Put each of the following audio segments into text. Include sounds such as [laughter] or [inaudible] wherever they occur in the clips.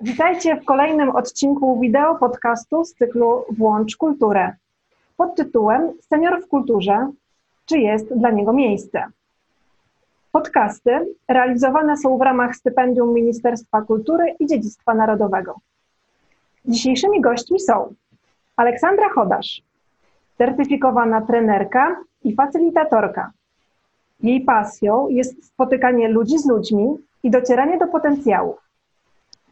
Witajcie w kolejnym odcinku wideo podcastu z cyklu Włącz Kulturę pod tytułem Senior w kulturze czy jest dla niego miejsce? Podcasty realizowane są w ramach stypendium Ministerstwa Kultury i Dziedzictwa Narodowego. Dzisiejszymi gośćmi są Aleksandra Chodasz, certyfikowana trenerka i facylitatorka. Jej pasją jest spotykanie ludzi z ludźmi i docieranie do potencjałów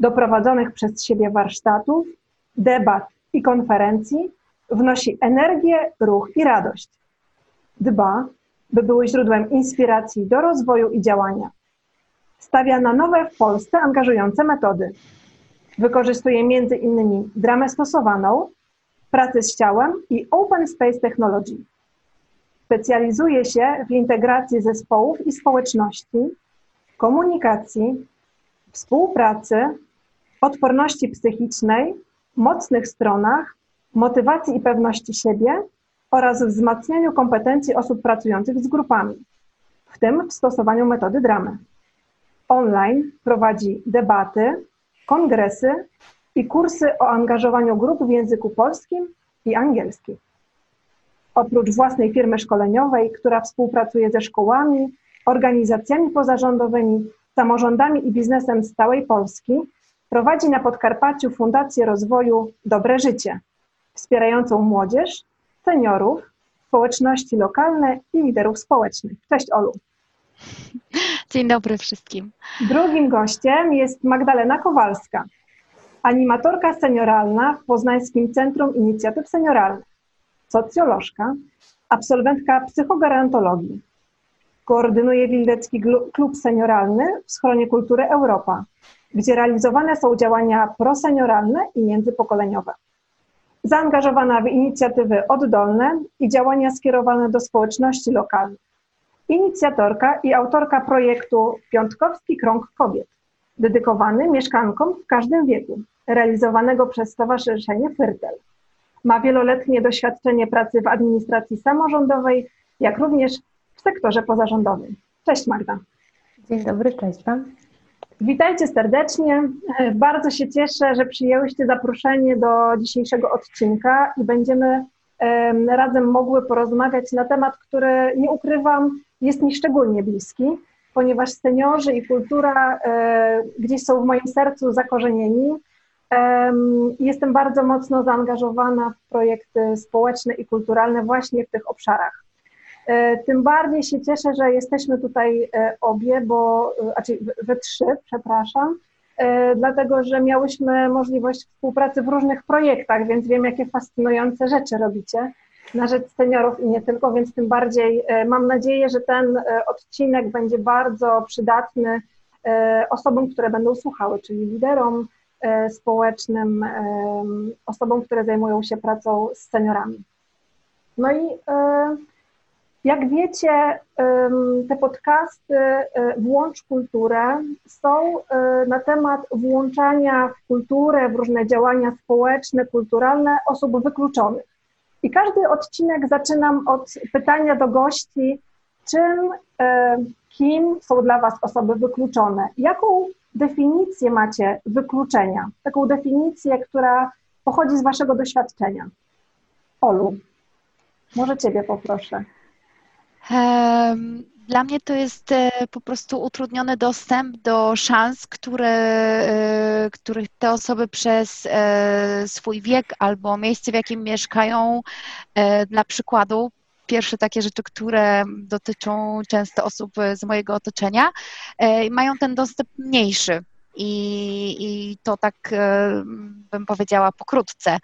do prowadzonych przez siebie warsztatów, debat i konferencji wnosi energię, ruch i radość. Dba, by były źródłem inspiracji do rozwoju i działania. Stawia na nowe w Polsce angażujące metody. Wykorzystuje między innymi dramę stosowaną, pracę z ciałem i Open Space Technology. Specjalizuje się w integracji zespołów i społeczności, komunikacji, współpracy, odporności psychicznej, mocnych stronach, motywacji i pewności siebie oraz wzmacnianiu kompetencji osób pracujących z grupami, w tym w stosowaniu metody dramy. Online prowadzi debaty, kongresy i kursy o angażowaniu grup w języku polskim i angielskim. Oprócz własnej firmy szkoleniowej, która współpracuje ze szkołami, organizacjami pozarządowymi, samorządami i biznesem z całej Polski, prowadzi na Podkarpaciu Fundację Rozwoju Dobre Życie, wspierającą młodzież, seniorów, społeczności lokalne i liderów społecznych. Cześć Olu. Dzień dobry wszystkim. Drugim gościem jest Magdalena Kowalska, animatorka senioralna w Poznańskim Centrum Inicjatyw Senioralnych, socjolożka, absolwentka psychogerontologii. Koordynuje Wildecki Klub Senioralny w Schronie Kultury Europa, gdzie realizowane są działania prosenioralne i międzypokoleniowe. Zaangażowana w inicjatywy oddolne i działania skierowane do społeczności lokalnych. Inicjatorka i autorka projektu Piątkowski Krąg Kobiet, dedykowany mieszkankom w każdym wieku, realizowanego przez Stowarzyszenie Fyrtel. Ma wieloletnie doświadczenie pracy w administracji samorządowej, jak również w sektorze pozarządowym. Cześć Magda. Dzień dobry, cześć Wam. Witajcie serdecznie. Bardzo się cieszę, że przyjęłyście zaproszenie do dzisiejszego odcinka i będziemy razem mogły porozmawiać na temat, który nie ukrywam, jest mi szczególnie bliski, ponieważ seniorzy i kultura e, gdzieś są w moim sercu zakorzenieni. Jestem bardzo mocno zaangażowana w projekty społeczne i kulturalne właśnie w tych obszarach. E, tym bardziej się cieszę, że jesteśmy tutaj e, obie, bo, e, znaczy we trzy, przepraszam, dlatego że miałyśmy możliwość współpracy w różnych projektach, więc wiem, jakie fascynujące rzeczy robicie na rzecz seniorów i nie tylko, więc tym bardziej mam nadzieję, że ten odcinek będzie bardzo przydatny osobom, które będą słuchały, czyli liderom społecznym, osobom, które zajmują się pracą z seniorami. No i jak wiecie, te podcasty e, Włącz Kulturę są e, na temat włączania w kulturę, w różne działania społeczne, kulturalne osób wykluczonych. I każdy odcinek zaczynam od pytania do gości, czym, e, kim są dla Was osoby wykluczone? Jaką definicję macie wykluczenia? Taką definicję, która pochodzi z Waszego doświadczenia. Olu, może Ciebie poproszę. Dla mnie to jest e, po prostu utrudniony dostęp do szans, które, e, których te osoby przez e, swój wiek albo miejsce, w jakim mieszkają, dla przykładu, pierwsze takie rzeczy, które dotyczą często osób z mojego otoczenia, mają ten dostęp mniejszy i, i to tak e, bym powiedziała pokrótce,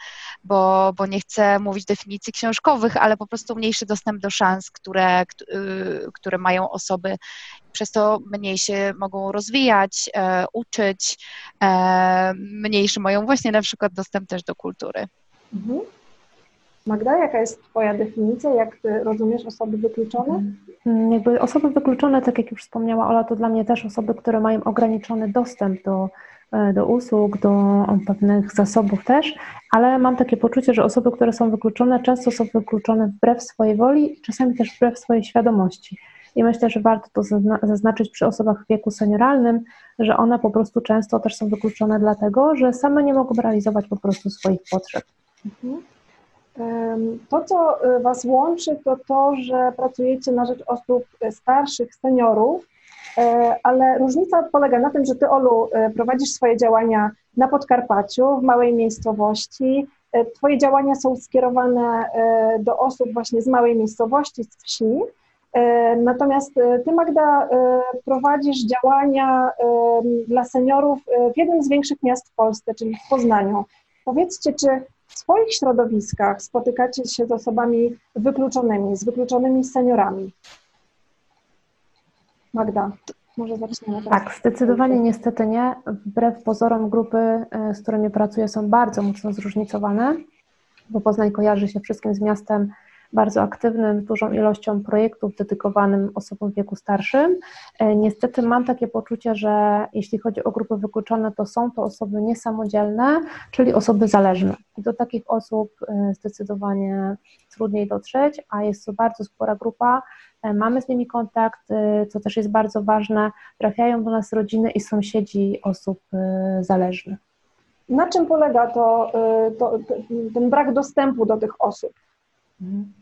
bo, bo nie chcę mówić definicji książkowych, ale po prostu mniejszy dostęp do szans, które, y, które mają osoby, przez to mniej się mogą rozwijać, e, uczyć, e, mniejszy mają właśnie na przykład dostęp też do kultury. Mhm. Magda, jaka jest Twoja definicja? Jak Ty rozumiesz osoby wykluczone? Mm, jakby osoby wykluczone, tak jak już wspomniała Ola, to dla mnie też osoby, które mają ograniczony dostęp do, e, do usług, do pewnych zasobów też, ale mam takie poczucie, że osoby, które są wykluczone, często są wykluczone wbrew swojej woli, czasami też wbrew swojej świadomości. i myślę, że warto to zaznaczyć przy osobach w wieku senioralnym, że one po prostu często też są wykluczone dlatego, że same nie mogą realizować po prostu swoich potrzeb. Mhm. To, co y, Was łączy, to to, że pracujecie na rzecz osób starszych, seniorów, e, ale różnica polega na tym, że Ty, Olu, e, prowadzisz swoje działania na Podkarpaciu, w małej miejscowości. E, twoje działania są skierowane do osób właśnie z małej miejscowości, z wsi. Natomiast Ty, Magda, prowadzisz działania dla seniorów w jednym z większych miast w Polsce, czyli w Poznaniu. Powiedzcie, czy w swoich środowiskach spotykacie się z osobami wykluczonymi, z wykluczonymi seniorami? Magda, może zaczniemy teraz. Tak, zdecydowanie niestety nie. Wbrew pozorom grupy, e, z którymi pracuję, są bardzo mocno zróżnicowane, bo Poznań kojarzy się wszystkim z miastem bardzo aktywnym, z dużą ilością projektów dedykowanym osobom w wieku starszym. E, niestety mam takie poczucie, że jeśli chodzi o grupy wykluczone, to są to osoby niesamodzielne, czyli osoby zależne. I do takich osób e, zdecydowanie trudniej dotrzeć, a jest to bardzo spora grupa. E, mamy z nimi kontakt, co też jest bardzo ważne. Trafiają do nas rodziny i sąsiedzi osób zależnych. Na czym polega to, to, ten brak dostępu do tych osób? Mhm.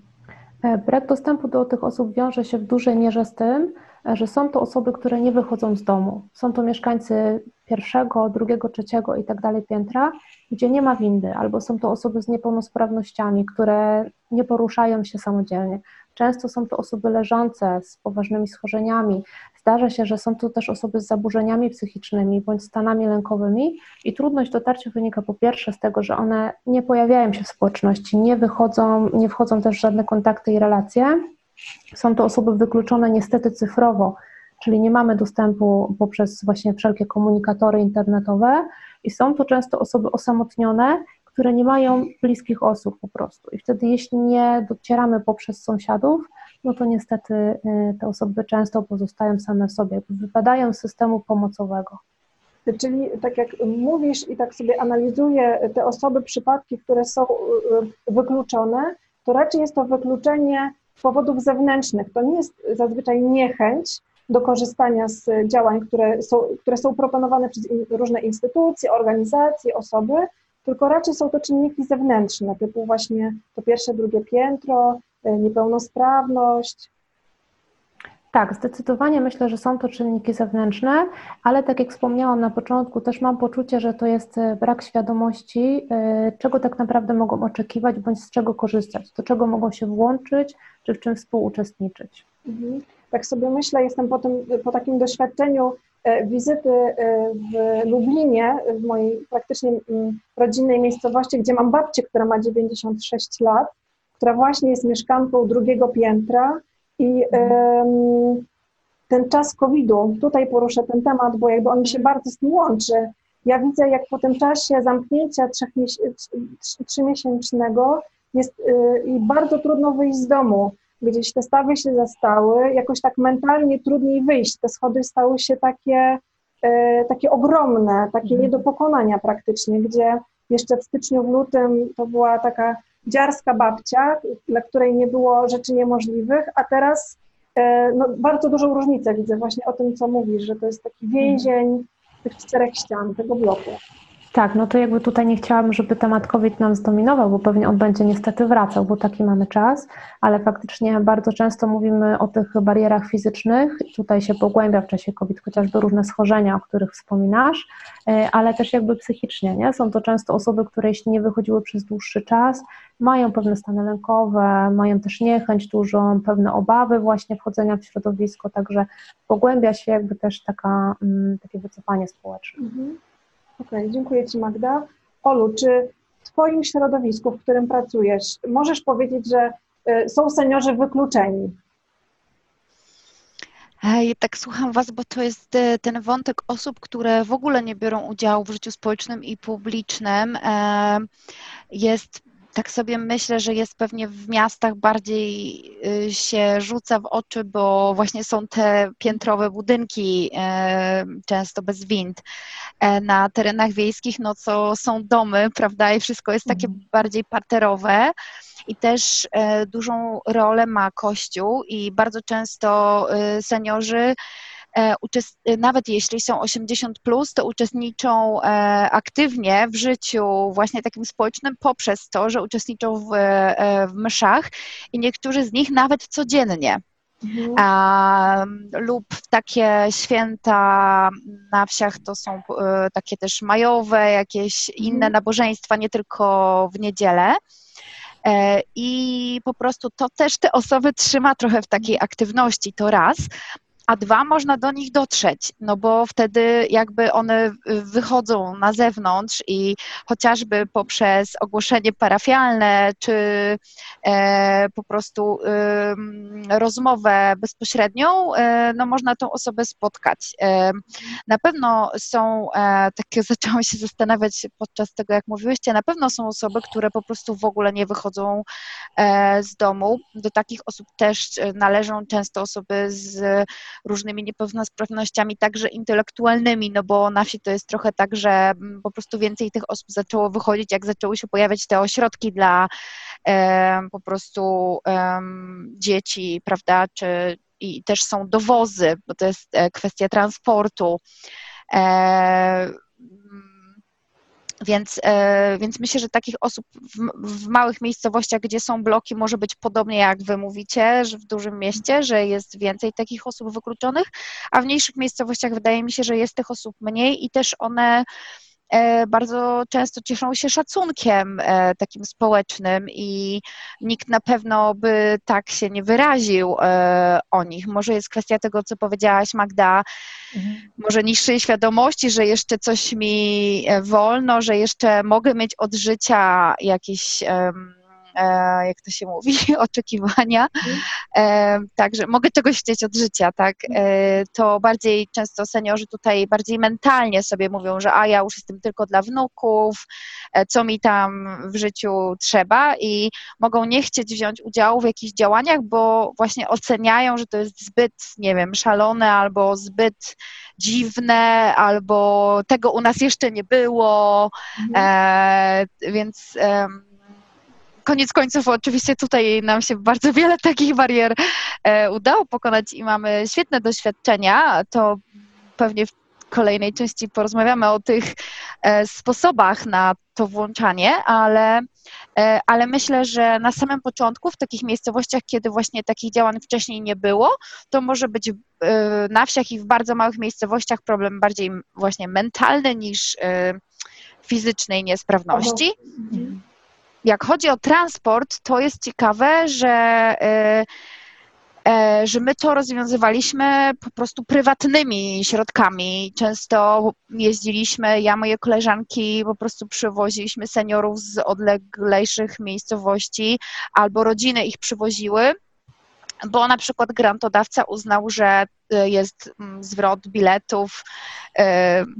E, brak dostępu do tych osób wiąże się w dużej mierze z tym, e, że są to osoby, które nie wychodzą z domu. Są to mieszkańcy pierwszego, drugiego, trzeciego i tak dalej piętra, gdzie nie ma windy, albo są to osoby z niepełnosprawnościami, które nie poruszają się samodzielnie. Często są to osoby leżące z poważnymi schorzeniami. Zdarza się, że są to też osoby z zaburzeniami psychicznymi bądź stanami lękowymi i trudność dotarcia wynika po pierwsze z tego, że one nie pojawiają się w społeczności, nie wychodzą, nie wchodzą też w żadne kontakty i relacje. Są to osoby wykluczone niestety cyfrowo, czyli nie mamy dostępu poprzez właśnie wszelkie komunikatory internetowe i są to często osoby osamotnione, które nie mają bliskich osób po prostu. I wtedy, jeśli nie docieramy poprzez sąsiadów, no to niestety y, te osoby często pozostają same w sobie, wypadają z systemu pomocowego. Czyli tak jak mówisz i tak sobie analizuję te osoby, przypadki, które są y, y, wykluczone, to raczej jest to wykluczenie z powodów zewnętrznych. To nie jest zazwyczaj niechęć do korzystania z działań, które są, które są proponowane przez różne instytucje, organizacje, osoby, tylko raczej są to czynniki zewnętrzne, typu właśnie to pierwsze, drugie piętro, niepełnosprawność. Tak, zdecydowanie myślę, że są to czynniki zewnętrzne, ale tak jak wspomniałam na początku, też mam poczucie, że to jest e, brak świadomości, e, czego tak naprawdę mogą oczekiwać, bądź z czego korzystać, do czego mogą się włączyć, czy w czym współuczestniczyć. Mhm. Tak sobie myślę, jestem po, tym, po takim doświadczeniu E, wizyty e, w Lublinie, w mojej praktycznie mm, rodzinnej miejscowości, gdzie mam babcię, która ma 96 lat, która właśnie jest mieszkanką drugiego piętra i ten czas COVID-u, tutaj poruszę ten temat, bo jakby on mi się bardzo z tym łączy. Ja widzę, jak po tym czasie zamknięcia trzymiesięcznego jest y, i bardzo trudno wyjść z domu gdzieś te stawy się zastały, jakoś tak mentalnie trudniej wyjść. Te schody stały się takie, e, takie ogromne, takie mhm. nie do pokonania praktycznie, gdzie jeszcze w styczniu, w lutym to była taka dziarska babcia, dla której nie było rzeczy niemożliwych, a teraz e, no, bardzo dużą różnicę widzę właśnie o tym, co mówisz, że to jest taki więzień tych czterech ścian, tego bloku. Tak, no to jakby tutaj nie chciałabym, żeby temat COVID nam zdominował, bo pewnie on będzie niestety wracał, bo taki mamy czas, ale faktycznie bardzo często mówimy o tych barierach fizycznych. Tutaj się pogłębia w czasie COVID chociażby różne schorzenia, o których wspominasz, e, ale też jakby psychicznie, nie? Są to często osoby, które jeśli nie wychodziły przez dłuższy czas, mają pewne stany lękowe, mają też niechęć dużą, pewne obawy właśnie wchodzenia w środowisko, także pogłębia się jakby też taka, mm, takie wycofanie społeczne. Mhm. Okej, okay, dziękuję Ci Magda. Olu, czy w Twoim środowisku, w którym pracujesz, możesz powiedzieć, że y, są seniorzy wykluczeni? Ja tak słucham Was, bo to jest y, ten wątek osób, które w ogóle nie biorą udziału w życiu społecznym i publicznym. Jest tak sobie myślę, że jest pewnie w miastach bardziej y, się rzuca w oczy, bo właśnie są te piętrowe budynki, e, często bez wind. E, na terenach wiejskich, no co są domy, prawda, i wszystko jest takie mhm. bardziej parterowe. I też e, dużą rolę ma Kościół i bardzo często seniorzy E, nawet jeśli są 80, plus, to uczestniczą e, aktywnie w życiu właśnie takim społecznym poprzez to, że uczestniczą w, e, w mszach i niektórzy z nich nawet codziennie. Mhm. A, lub takie święta na wsiach to są takie też majowe, jakieś inne mhm. nabożeństwa, nie tylko w niedzielę. I po prostu to też te osoby trzyma trochę w takiej aktywności, to raz a dwa, można do nich dotrzeć, no bo wtedy jakby one wychodzą na zewnątrz i chociażby poprzez ogłoszenie parafialne, czy e, po prostu e, rozmowę bezpośrednią, e, no można tą osobę spotkać. E, na pewno są, e, takie [laughs] zaczęłam się zastanawiać podczas tego, jak mówiłyście, na pewno są osoby, które po prostu w ogóle nie wychodzą e, z domu. Do takich osób też należą często osoby z różnymi niepełnosprawnościami, także intelektualnymi, no bo na wsi to jest trochę tak, że mm, po prostu więcej tych osób zaczęło wychodzić, jak zaczęły się pojawiać te ośrodki dla e, po prostu e, dzieci, prawda, czy i też są dowozy, bo to jest e, kwestia transportu. E, więc, e, więc myślę, że takich osób w, w, małych miejscowościach, gdzie są bloki, może być podobnie jak wy mówicie, że w dużym mieście, że jest więcej takich osób wykluczonych, a w mniejszych miejscowościach wydaje mi się, że jest tych osób mniej i też one bardzo często cieszą się szacunkiem e, takim społecznym i nikt na pewno by tak się nie wyraził e, o nich. Może jest kwestia tego, co powiedziałaś Magda, mhm. może niższej świadomości, że jeszcze coś mi wolno, że jeszcze mogę mieć od życia jakieś E, jak to się mówi, [laughs] oczekiwania. E, także mogę czegoś chcieć od życia, tak? E, to bardziej często seniorzy tutaj bardziej mentalnie sobie mówią, że a ja już jestem tylko dla wnuków, co mi tam w życiu trzeba i mogą nie chcieć wziąć udziału w jakichś działaniach, bo właśnie oceniają, że to jest zbyt, nie wiem, szalone albo zbyt dziwne, albo tego u nas jeszcze nie było, mhm. e, więc e, koniec końców oczywiście tutaj nam się bardzo wiele [laughs] takich barier e, udało pokonać i mamy świetne doświadczenia. To pewnie w kolejnej części porozmawiamy o tych e, sposobach na to włączanie, ale, e, ale myślę, że na samym początku, w takich miejscowościach, kiedy właśnie takich działań wcześniej nie było, to może być na wsiach i w bardzo małych miejscowościach problem bardziej właśnie mentalny niż fizycznej niesprawności. Mhm jak chodzi o transport, to jest ciekawe, że, y, y, że my to rozwiązywaliśmy po prostu prywatnymi środkami. Często jeździliśmy, ja, moje koleżanki po prostu przywoziliśmy seniorów z odleglejszych miejscowości albo rodziny ich przywoziły bo na przykład grantodawca uznał, że y, jest mm, zwrot biletów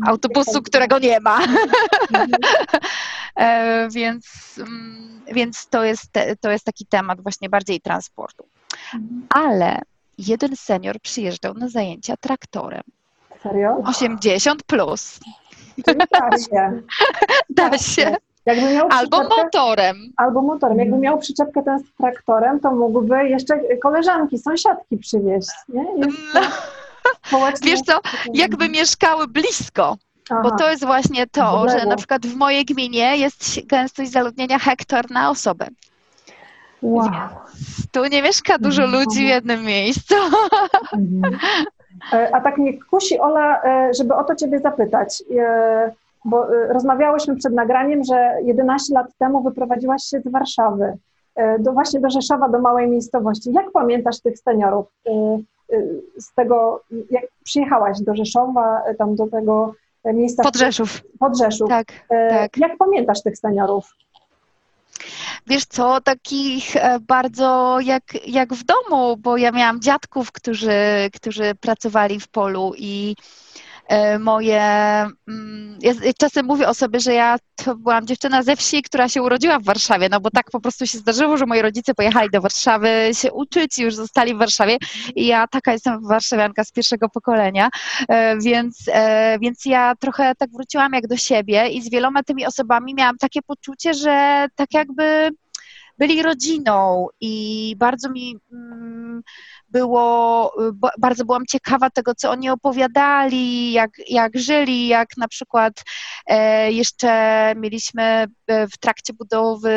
autobusu, którego nie ma. [laughs] E, więc, mm, więc to, jest, to jest taki temat właśnie bardziej transportu. Mhm. Ale jeden senior przyjeżdżał na zajęcia traktorem. Serio? 80 plus. Da się. [laughs] Da się. albo motorem. Albo motorem. Jakby miał przyczepkę ten z traktorem, to mógłby jeszcze koleżanki, sąsiadki przywieźć. Nie? No. Wiesz co, jakby mieszkały blisko, Aha. Bo to jest właśnie to, że na przykład w mojej gminie jest gęstość zaludnienia hektar na osobę. Wow. tu nie mieszka dużo mhm. ludzi w jednym miejscu. Mhm. E, a tak mnie kusi, Ola, e, żeby o to Ciebie zapytać, e, bo rozmawiałyśmy przed nagraniem, że 11 lat temu wyprowadziłaś się z Warszawy, do, właśnie do Rzeszowa, do małej miejscowości. Jak pamiętasz tych seniorów z tego, jak przyjechałaś do Rzeszowa, tam do tego miejsca. Podrzeszów. Podrzeszów. Tak, e, tak. Jak pamiętasz tych seniorów? Wiesz co, takich e, bardzo jak, jak w domu, bo ja miałam dziadków, którzy, którzy pracowali w polu i moje. Mm, ja czasem mówię o sobie, że ja to byłam dziewczyna ze wsi, która się urodziła w Warszawie, no bo tak po prostu się zdarzyło, że moi rodzice pojechali do Warszawy się uczyć i już zostali w Warszawie. I ja taka jestem warszawianka z pierwszego pokolenia, e, więc, więc ja trochę tak wróciłam jak do siebie i z wieloma tymi osobami miałam takie poczucie, że tak jakby byli rodziną i bardzo mi mm, było, bardzo byłam ciekawa tego, co oni opowiadali, jak, jak żyli, jak na przykład e, jeszcze mieliśmy e, w trakcie budowy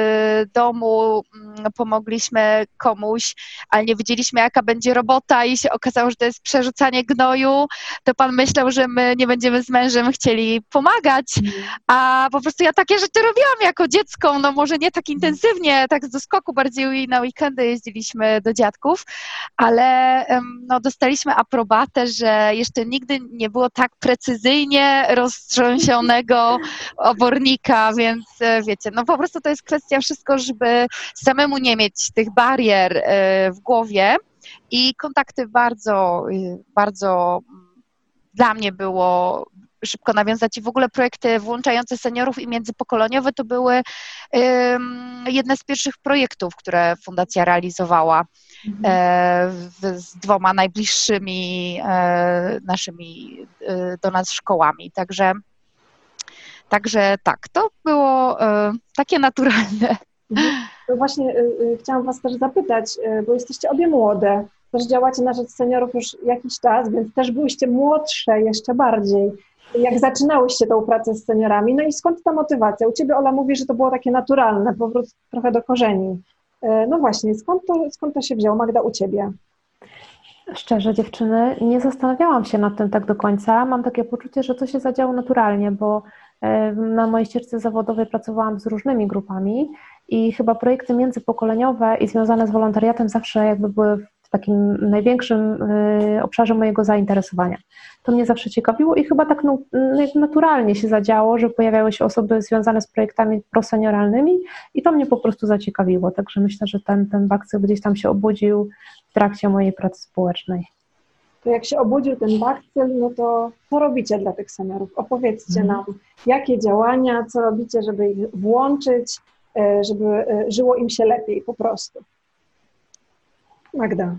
domu, mm, pomogliśmy komuś, ale nie wiedzieliśmy, jaka będzie robota i się okazało, że to jest przerzucanie gnoju, to pan myślał, że my nie będziemy z mężem chcieli pomagać, a po prostu ja takie rzeczy robiłam jako dziecko, no może nie tak intensywnie, tak z doskoku, bardziej na weekendy jeździliśmy do dziadków, ale ale no, dostaliśmy aprobatę, że jeszcze nigdy nie było tak precyzyjnie roztrząsionego [laughs] obornika, więc e, wiecie, no po prostu to jest kwestia wszystko, żeby samemu nie mieć tych barier e, w głowie. I kontakty bardzo, y, bardzo mm, dla mnie było szybko nawiązać. I w ogóle projekty włączające seniorów i międzypokoleniowe to były um, jedne z pierwszych projektów, które fundacja realizowała w, z dwoma najbliższymi e, naszymi e, do nas szkołami. Także, także tak, to było e, takie naturalne. Mhm. To właśnie e, e, chciałam Was też zapytać, bo jesteście obie młode, też działacie na rzecz seniorów już jakiś czas, więc też byłyście młodsze jeszcze bardziej jak zaczynałyście tą pracę z seniorami, no i skąd ta motywacja? U Ciebie Ola mówi, że to było takie naturalne, powrót trochę do korzeni. E, no właśnie, skąd to, skąd to się wzięło? Magda, u Ciebie? Szczerze, dziewczyny, nie zastanawiałam się nad tym tak do końca. Mam takie poczucie, że to się zadziało naturalnie, bo e, na mojej ścieżce zawodowej pracowałam z różnymi grupami i chyba projekty międzypokoleniowe i związane z wolontariatem zawsze jakby były takim największym y, obszarze mojego zainteresowania. To mnie zawsze ciekawiło i chyba tak naturalnie się zadziało, że pojawiały się osoby związane z projektami prosenioralnymi i to mnie po prostu zaciekawiło. Także myślę, że ten, ten bakcyl gdzieś tam się obudził w trakcie mojej pracy społecznej. To jak się obudził ten bakcyl, no to co robicie dla tych seniorów? Opowiedzcie mhm. nam, jakie działania, co robicie, żeby ich włączyć, e, żeby e, żyło im się lepiej po prostu. Magda.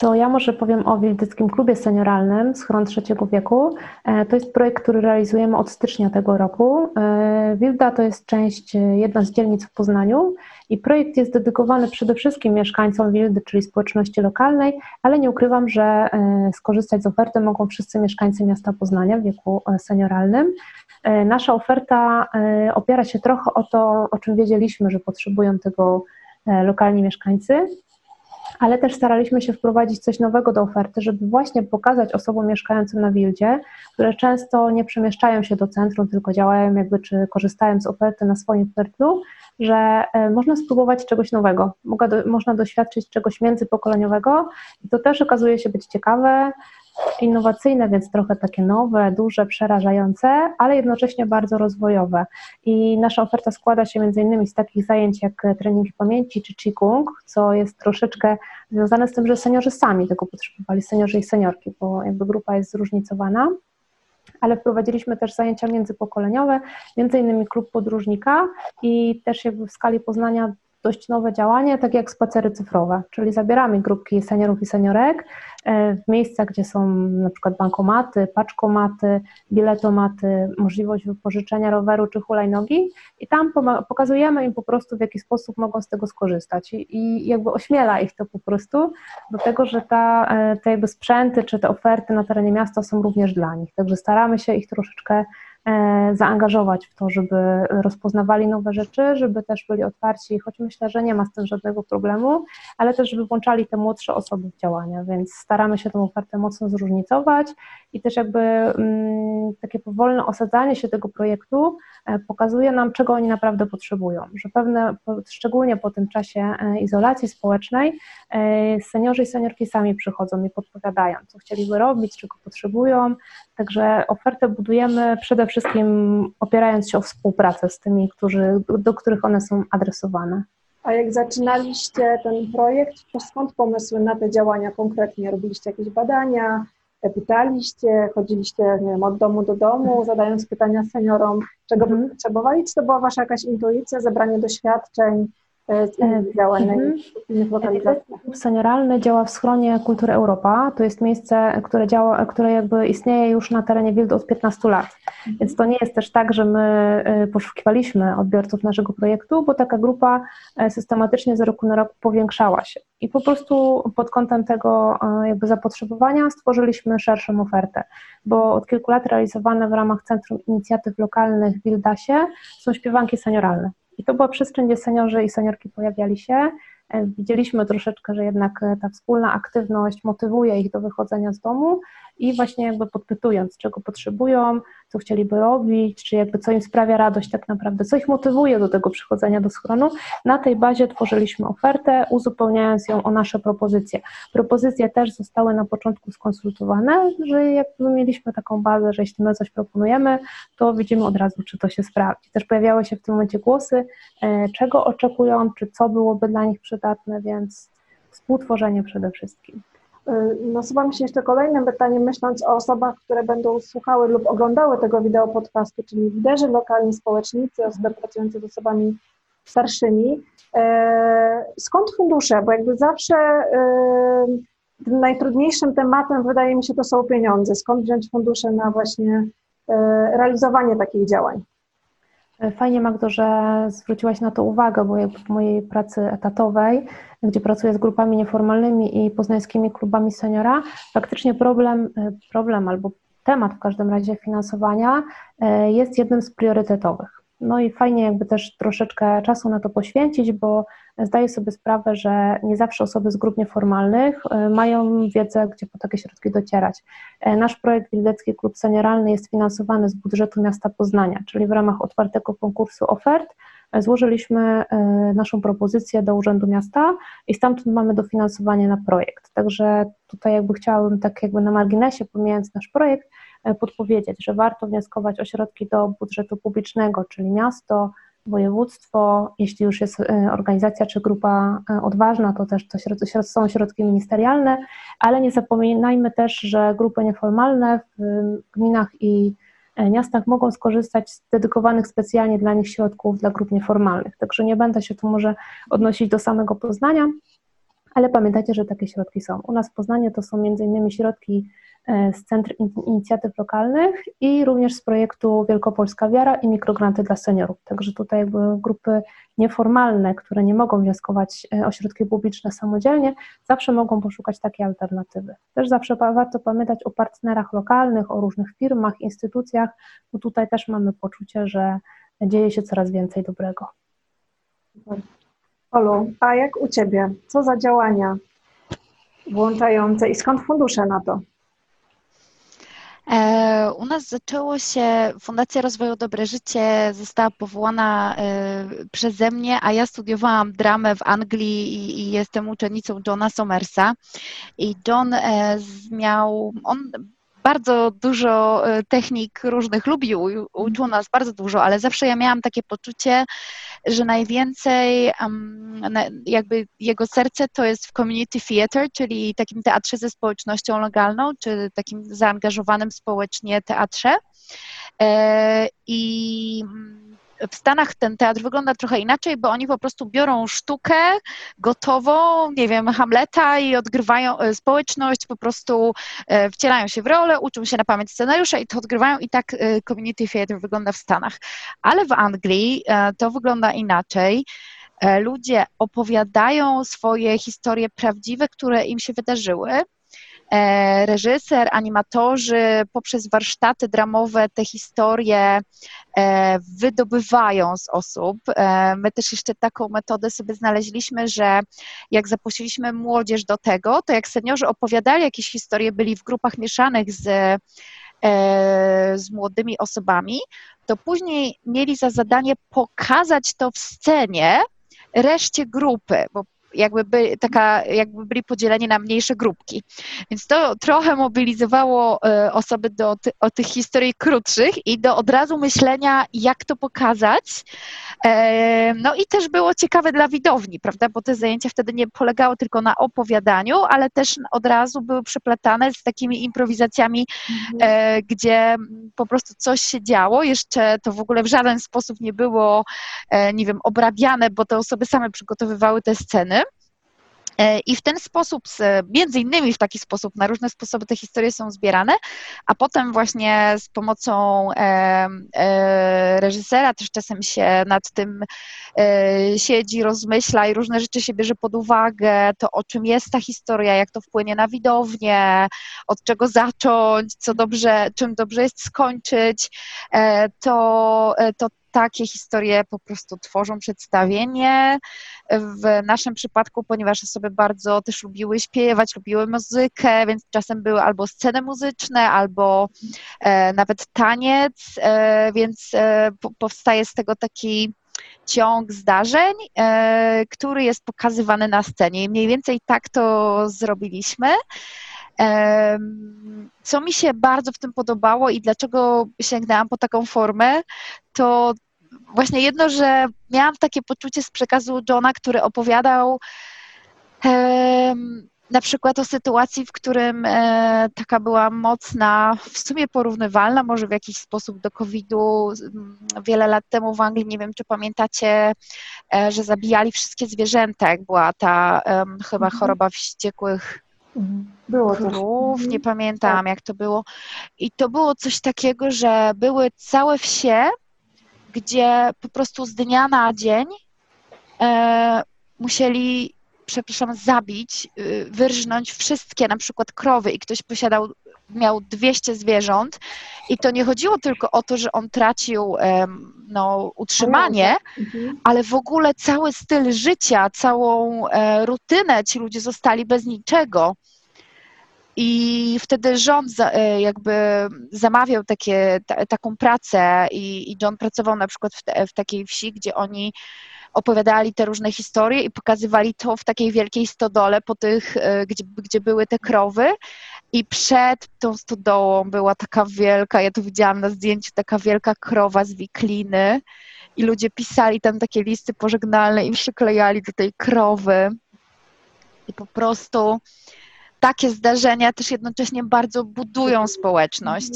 To ja może powiem o Wildyckim Klubie Senioralnym Schron Trzeciego Wieku. E, to jest projekt, który realizujemy od stycznia tego roku. E, Wilda to jest część, e, jedna z dzielnic w Poznaniu i projekt jest dedykowany przede wszystkim mieszkańcom Wildy, czyli społeczności lokalnej, ale nie ukrywam, że skorzystać z oferty mogą wszyscy mieszkańcy miasta Poznania w wieku senioralnym. Nasza oferta opiera się trochę o to, o czym wiedzieliśmy, że potrzebują tego lokalni mieszkańcy ale też staraliśmy się wprowadzić coś nowego do oferty, żeby właśnie pokazać osobom mieszkającym na Wildzie, które często nie przemieszczają się do centrum, tylko działają jakby, czy korzystają z oferty na swoim portlu, że e, można spróbować czegoś nowego, można doświadczyć czegoś międzypokoleniowego i to też okazuje się być ciekawe, innowacyjne, więc trochę takie nowe, duże, przerażające, ale jednocześnie bardzo rozwojowe. I nasza oferta składa się innymi z takich zajęć jak treningi pamięci czy Qigong, co jest troszeczkę związane z tym, że seniorzy sami tego potrzebowali, seniorzy i seniorki, bo jakby grupa jest zróżnicowana ale wprowadziliśmy też zajęcia międzypokoleniowe, między innymi klub podróżnika i też jakby w skali Poznania dość nowe działanie, tak jak spacery cyfrowe, czyli zabieramy grupki seniorów i seniorek e, w miejsca, gdzie są na przykład bankomaty, paczkomaty, biletomaty, możliwość wypożyczenia roweru czy hulajnogi i tam pokazujemy im po prostu, w jaki sposób mogą z tego skorzystać. I, i jakby ośmiela ich to po prostu do tego, że ta, e, te jakby sprzęty czy te oferty na terenie miasta są również dla nich, także staramy się ich troszeczkę zaangażować w to, żeby rozpoznawali nowe rzeczy, żeby też byli otwarci, choć myślę, że nie ma z tym żadnego problemu, ale też, żeby włączali te młodsze osoby w działania, więc staramy się tę ofertę mocno zróżnicować i też jakby mm, takie powolne osadzanie się tego projektu e, pokazuje nam, czego oni naprawdę potrzebują, że pewne, szczególnie po tym czasie e, izolacji społecznej, seniorzy i seniorki sami przychodzą i podpowiadają, co chcieliby robić, czego potrzebują, także ofertę budujemy przede wszystkim opierając się o współpracę z tymi, którzy, do których one są adresowane. A jak zaczynaliście ten projekt, to skąd pomysły na te działania konkretnie? Robiliście jakieś badania? pytaliście, chodziliście nie wiem, od domu do domu, zadając pytania seniorom, czego by Mhm. potrzebowali? Czy to była Wasza jakaś intuicja, zebranie doświadczeń e, działań na Mhm. innych, innych lokalizacjach? Klub senioralny działa w schronie Kultury Europa. To jest miejsce, które, działa, które jakby istnieje już na terenie Wildy od 15 lat. Więc to nie jest też tak, że my y, poszukiwaliśmy odbiorców naszego projektu, bo taka grupa e, systematycznie z roku na rok powiększała się. I po prostu pod kątem tego e, jakby zapotrzebowania stworzyliśmy szerszą ofertę, bo od kilku lat realizowane w ramach Centrum Inicjatyw Lokalnych w Wildasie są śpiewanki senioralne. I to była przestrzeń, gdzie seniorzy i seniorki pojawiali się. E, Widzieliśmy troszeczkę, że jednak e, ta wspólna aktywność motywuje ich do wychodzenia z domu i właśnie jakby podpytując, czego potrzebują, co chcieliby robić, czy jakby co im sprawia radość tak naprawdę, co ich motywuje do tego przychodzenia do schronu, na tej bazie tworzyliśmy ofertę, uzupełniając ją o nasze propozycje. Propozycje też zostały na początku skonsultowane, że jakby mieliśmy taką bazę, że jeśli my coś proponujemy, to widzimy od razu, czy to się sprawdzi. Też pojawiały się w tym momencie głosy, e, czego oczekują, czy co byłoby dla nich przydatne, więc współtworzenie przede wszystkim. Y, Nasuwa mi się jeszcze kolejne pytanie, myśląc o osobach, które będą słuchały lub oglądały tego wideo podcastu, czyli liderzy lokalni, społecznicy, osoby pracujące z osobami starszymi. E, Skąd fundusze? Bo jakby zawsze y, najtrudniejszym tematem wydaje mi się to są pieniądze. Skąd wziąć fundusze na właśnie realizowanie takich działań? Fajnie, Magdo, że zwróciłaś na to uwagę, bo w mojej pracy etatowej, gdzie pracuję z grupami nieformalnymi i poznańskimi klubami seniora, faktycznie problem, problem albo temat w każdym razie finansowania e, jest jednym z priorytetowych. No i fajnie jakby też troszeczkę czasu na to poświęcić, bo zdaję sobie sprawę, że nie zawsze osoby z grup nieformalnych e, mają wiedzę, gdzie po takie środki docierać. E, Nasz projekt Wildecki Klub Senioralny jest finansowany z budżetu miasta Poznania, czyli w ramach otwartego konkursu ofert e, złożyliśmy naszą propozycję do Urzędu Miasta i stamtąd mamy dofinansowanie na projekt. Także tutaj jakby chciałabym tak jakby na marginesie, pomijając nasz projekt, podpowiedzieć, że warto wnioskować o środki do budżetu publicznego, czyli miasto, województwo, jeśli już jest e, organizacja czy grupa e, odważna, to też to środ- są środki ministerialne, ale nie zapominajmy też, że grupy nieformalne w gminach i e, miastach mogą skorzystać z dedykowanych specjalnie dla nich środków dla grup nieformalnych. Także nie będę się tu może odnosić do samego Poznania, ale pamiętajcie, że takie środki są. U nas w Poznaniu to są m.in. środki e, z Centrum In- Inicjatyw Lokalnych i również z projektu Wielkopolska Wiara i mikrogranty dla seniorów. Także tutaj grupy nieformalne, które nie mogą wnioskować e, o środki publiczne samodzielnie, zawsze mogą poszukać takiej alternatywy. Też zawsze warto pamiętać o partnerach lokalnych, o różnych firmach, instytucjach, bo tutaj też mamy poczucie, że dzieje się coraz więcej dobrego. Olu, a jak u Ciebie? Co za działania włączające i skąd fundusze na to? E, U nas zaczęło się, Fundacja Rozwoju Dobre Życie została powołana e, przeze mnie, a ja studiowałam dramę w Anglii i, i jestem uczennicą Johna Somersa. I John e, miał, on bardzo dużo e, technik różnych lubił, uczył nas bardzo dużo, ale zawsze ja miałam takie poczucie, że najwięcej na- jakby jego serce to jest w community theater, czyli takim teatrze ze społecznością lokalną, czy takim zaangażowanym społecznie teatrze. E, I mm, w Stanach ten teatr wygląda trochę inaczej, bo oni po prostu biorą sztukę gotową, nie wiem, Hamleta i odgrywają e, społeczność, po prostu e, wcielają się w rolę, uczą się na pamięć scenariusza i to odgrywają i tak e, community theater wygląda w Stanach. Ale w Anglii to wygląda inaczej. Ludzie opowiadają swoje historie prawdziwe, które im się wydarzyły. E, Reżyser, animatorzy poprzez warsztaty dramowe te historie e, wydobywają z osób. E, My też jeszcze taką metodę sobie znaleźliśmy, że jak zaprosiliśmy młodzież do tego, to jak seniorzy opowiadali jakieś historie, byli w grupach mieszanych z, z młodymi osobami, to później mieli za zadanie pokazać to w scenie reszcie grupy, bo jakby by, taka, jakby byli podzieleni na mniejsze grupki. Więc to trochę mobilizowało e, osoby do ty, o tych historii krótszych i do od razu myślenia, jak to pokazać. E, no i też było ciekawe dla widowni, prawda, bo te zajęcia wtedy nie polegały tylko na opowiadaniu, ale też od razu były przeplatane z takimi improwizacjami, mhm. gdzie po prostu coś się działo. Jeszcze to w ogóle w żaden sposób nie było, nie wiem, obrabiane, bo te osoby same przygotowywały te sceny. E, I w ten sposób, między innymi w taki sposób, na różne sposoby te historie są zbierane, a potem właśnie z pomocą e, e, reżysera też czasem się nad tym siedzi, rozmyśla i różne rzeczy się bierze pod uwagę, to o czym jest ta historia, jak to wpłynie na widownię, od czego zacząć, co dobrze, czym dobrze jest skończyć, to, to takie historie po prostu tworzą przedstawienie. W naszym przypadku, ponieważ osoby bardzo też lubiły śpiewać, lubiły muzykę, więc czasem były albo sceny muzyczne, albo e, nawet taniec, e, więc e, po, powstaje z tego taki ciąg zdarzeń, e, który jest pokazywany na scenie. I mniej więcej tak to zrobiliśmy. Co mi się bardzo w tym podobało i dlaczego sięgnęłam po taką formę, to właśnie jedno, że miałam takie poczucie z przekazu Johna, który opowiadał na przykład o sytuacji, w którym e, taka była mocna, w sumie porównywalna może w jakiś sposób do COVID-u wiele lat temu w Anglii, nie wiem czy pamiętacie, e, że zabijali wszystkie zwierzęta, jak była ta chyba mhm. choroba wściekłych było krów, nie mhm. pamiętam tak. jak to było. I to było coś takiego, że były całe wsie, gdzie po prostu z dnia na dzień e, musieli, przepraszam, zabić, y, wyrżnąć wszystkie na przykład krowy i ktoś posiadał, miał 200 zwierząt i to nie chodziło tylko o to, że on tracił no, utrzymanie, mhm. ale w ogóle cały styl życia, całą e, rutynę ci ludzie zostali bez niczego. I wtedy rząd za, e, jakby zamawiał takie, ta, taką pracę i, i John pracował na przykład w, te, w takiej wsi, gdzie oni opowiadali te różne historie i pokazywali to w takiej wielkiej stodole, po tych, e, gdzie, gdzie były te krowy. I przed tą stodołą była taka wielka, ja to widziałam na zdjęciu, taka wielka krowa z wikliny i ludzie pisali tam takie listy pożegnalne i przyklejali do tej krowy. I po prostu takie zdarzenia też jednocześnie bardzo budują społeczność.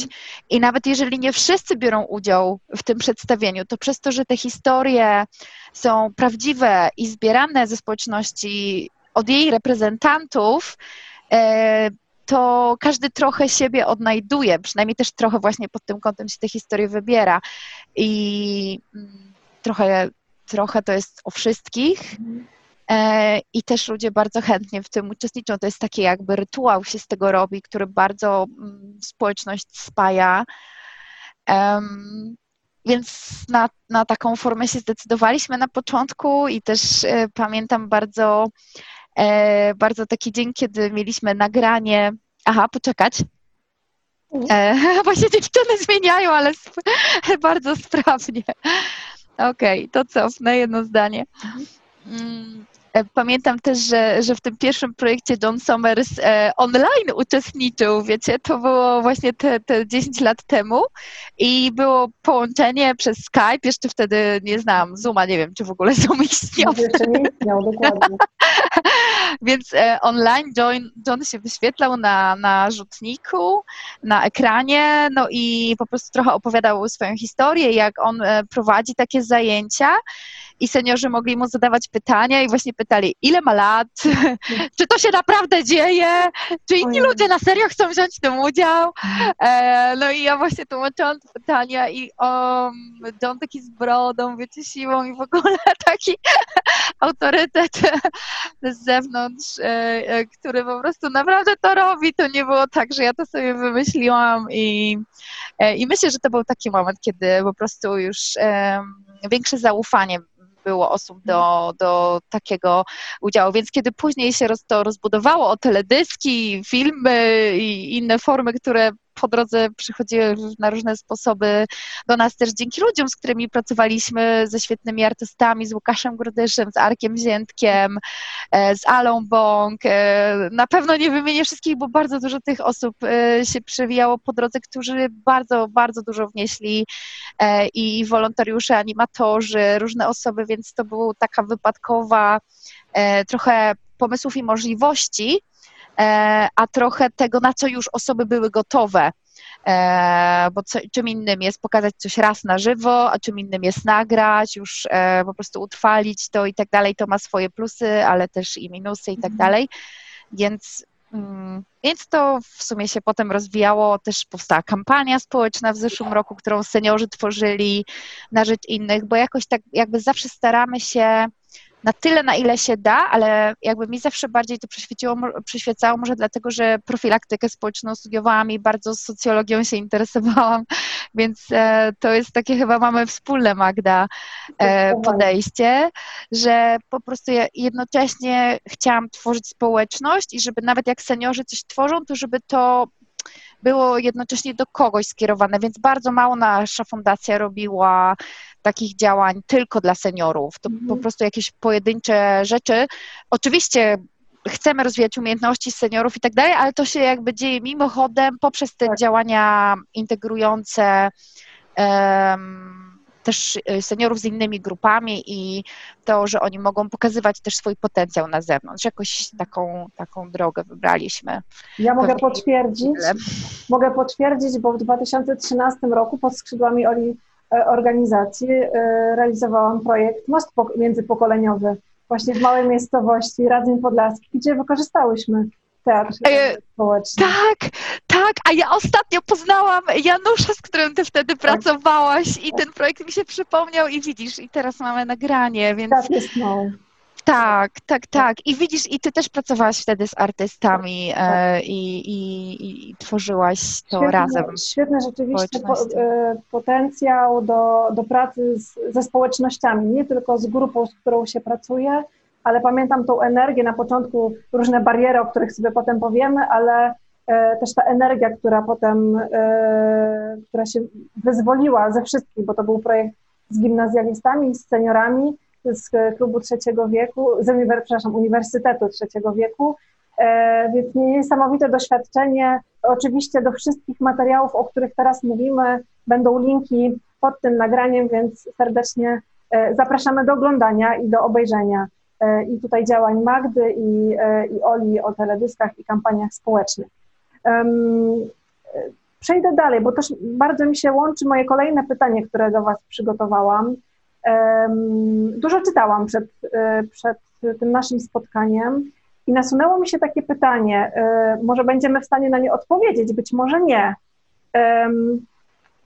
I nawet jeżeli nie wszyscy biorą udział w tym przedstawieniu, to przez to, że te historie są prawdziwe i zbierane ze społeczności od jej reprezentantów, e, to każdy trochę siebie odnajduje, przynajmniej też trochę właśnie pod tym kątem się te historie wybiera. I mm, trochę, trochę to jest o wszystkich. E, i też ludzie bardzo chętnie w tym uczestniczą. To jest taki jakby rytuał się z tego robi, który bardzo mm, społeczność spaja. Więc na, na taką formę się zdecydowaliśmy na początku i też e, pamiętam bardzo, e, bardzo taki dzień, kiedy mieliśmy nagranie. Aha, poczekać. E, [laughs] właśnie dziewczyny zmieniają, ale sp [laughs] bardzo sprawnie. Okej, okay, to cofnę jedno zdanie. Mhm. Mm, pamiętam też, że, że w tym pierwszym projekcie John Somers e, online uczestniczył, wiecie, to było właśnie te, te 10 lat temu i było połączenie przez Skype, jeszcze wtedy nie znam Zooma, nie wiem, czy w ogóle Zoom istniał. Jeszcze nie istniał, dokładnie. [laughs] Więc e, online John, John się wyświetlał na, na rzutniku, na ekranie, no i po prostu trochę opowiadał swoją historię, jak on e, prowadzi takie zajęcia i seniorzy mogli mu zadawać pytania i właśnie pytali, ile ma lat, [laughs] czy to się naprawdę dzieje, czy inni Ojej. ludzie na serio chcą wziąć w tym udział. E, no i ja właśnie tłumaczyłam te pytania i um, John taki z brodą, wiecie, siłą i w ogóle [laughs] taki autorytet z zewnątrz, e, e, który po prostu naprawdę to robi. To nie było tak, że ja to sobie wymyśliłam i, e, i myślę, że to był taki moment, kiedy po prostu już większe zaufanie było osób do, do takiego udziału. Więc kiedy później się roz, to rozbudowało o teledyski, filmy i inne formy, które po drodze przychodziły na różne sposoby do nas też dzięki ludziom, z którymi pracowaliśmy, ze świetnymi artystami, z Łukaszem Grudyszem, z Arkiem Ziętkiem, e, z Alą Bąk. E, na pewno nie wymienię wszystkich, bo bardzo dużo tych osób się przewijało po drodze, którzy bardzo, bardzo dużo wnieśli i wolontariusze, animatorzy, różne osoby, więc to była taka wypadkowa trochę pomysłów i możliwości, E, a trochę tego, na co już osoby były gotowe. E, bo co, czym innym jest pokazać coś raz na żywo, a czym innym jest nagrać, już e, po prostu utrwalić to i tak dalej. To ma swoje plusy, ale też i minusy i tak mhm. dalej. Więc, mm, więc to w sumie się potem rozwijało. Też powstała kampania społeczna w zeszłym roku, którą seniorzy tworzyli na rzecz innych, bo jakoś tak jakby zawsze staramy się na tyle, na ile się da, ale jakby mi zawsze bardziej to przyświeciło, przyświecało może dlatego, że profilaktykę społeczną studiowałam i bardzo socjologią się interesowałam, [laughs] więc e, to jest takie chyba mamy wspólne, Magda, e, podejście, że po prostu ja jednocześnie chciałam tworzyć społeczność i żeby nawet jak seniorzy coś tworzą, to żeby to było jednocześnie do kogoś skierowane, więc bardzo mało nasza fundacja robiła takich działań tylko dla seniorów. To mhm. po prostu jakieś pojedyncze rzeczy. Oczywiście chcemy rozwijać umiejętności seniorów i tak dalej, ale to się jakby dzieje mimochodem poprzez te tak. działania integrujące um, też y, seniorów z innymi grupami i to, że oni mogą pokazywać też swój potencjał na zewnątrz. Jakoś taką, taką drogę wybraliśmy. Ja mogę potwierdzić, mogę potwierdzić, bo w 2013 roku pod skrzydłami Oli e, organizacji e, realizowałam projekt Most Międzypokoleniowy właśnie w małej miejscowości Radzeń Podlaski, gdzie wykorzystałyśmy teatr e, społeczny. Tak, tak, a ja ostatnio poznałam Janusza, z którym ty wtedy tak. pracowałaś i ten projekt mi się przypomniał i widzisz, i teraz mamy nagranie, więc... Tak jest mało. Tak, tak, tak. I widzisz, i ty też pracowałaś wtedy z artystami tak. e, i, i, i, tworzyłaś to świetne, razem. Świetny rzeczywiście po, e, potencjał do, do pracy z, ze społecznościami, nie tylko z grupą, z którą się pracuje, ale pamiętam tą energię na początku, różne bariery, o których sobie potem powiemy, ale e, też ta energia, która potem, e, która się wyzwoliła ze wszystkich, bo to był projekt z gimnazjalistami, z seniorami z klubu trzeciego wieku, z przepraszam, Uniwersytetu trzeciego wieku, e, więc niesamowite doświadczenie. Oczywiście do wszystkich materiałów, o których teraz mówimy, będą linki pod tym nagraniem, więc serdecznie zapraszamy do oglądania i do obejrzenia. E, i tutaj działań Magdy i, e, i Oli o teledyskach i kampaniach społecznych. Przejdę dalej, bo też bardzo mi się łączy moje kolejne pytanie, które do Was przygotowałam. Dużo czytałam przed, e, przed tym naszym spotkaniem i nasunęło mi się takie pytanie, może będziemy w stanie na nie odpowiedzieć, być może nie,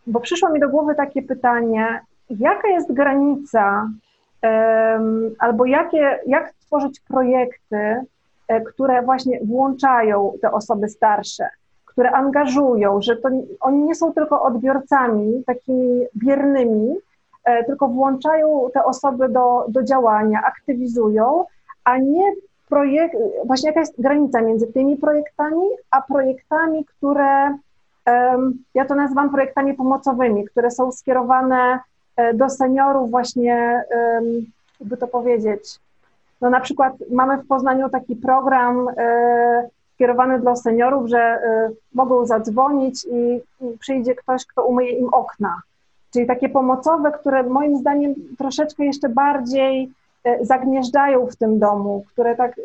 bo przyszło mi do głowy takie pytanie, jaka jest granica albo jakie, jak tworzyć projekty, e, które właśnie włączają te osoby starsze, które angażują, że to oni nie są tylko odbiorcami takimi biernymi, e, tylko włączają te osoby do, do działania, aktywizują, a nie projekt, właśnie jaka jest granica między tymi projektami, a projektami, które ja to nazywam projektami pomocowymi, które są skierowane do seniorów właśnie, jakby to powiedzieć, no na przykład mamy w Poznaniu taki program e, skierowany dla seniorów, że e, mogą zadzwonić i przyjdzie ktoś, kto umyje im okna. Czyli takie pomocowe, które moim zdaniem troszeczkę jeszcze bardziej zagnieżdżają w tym domu, które tak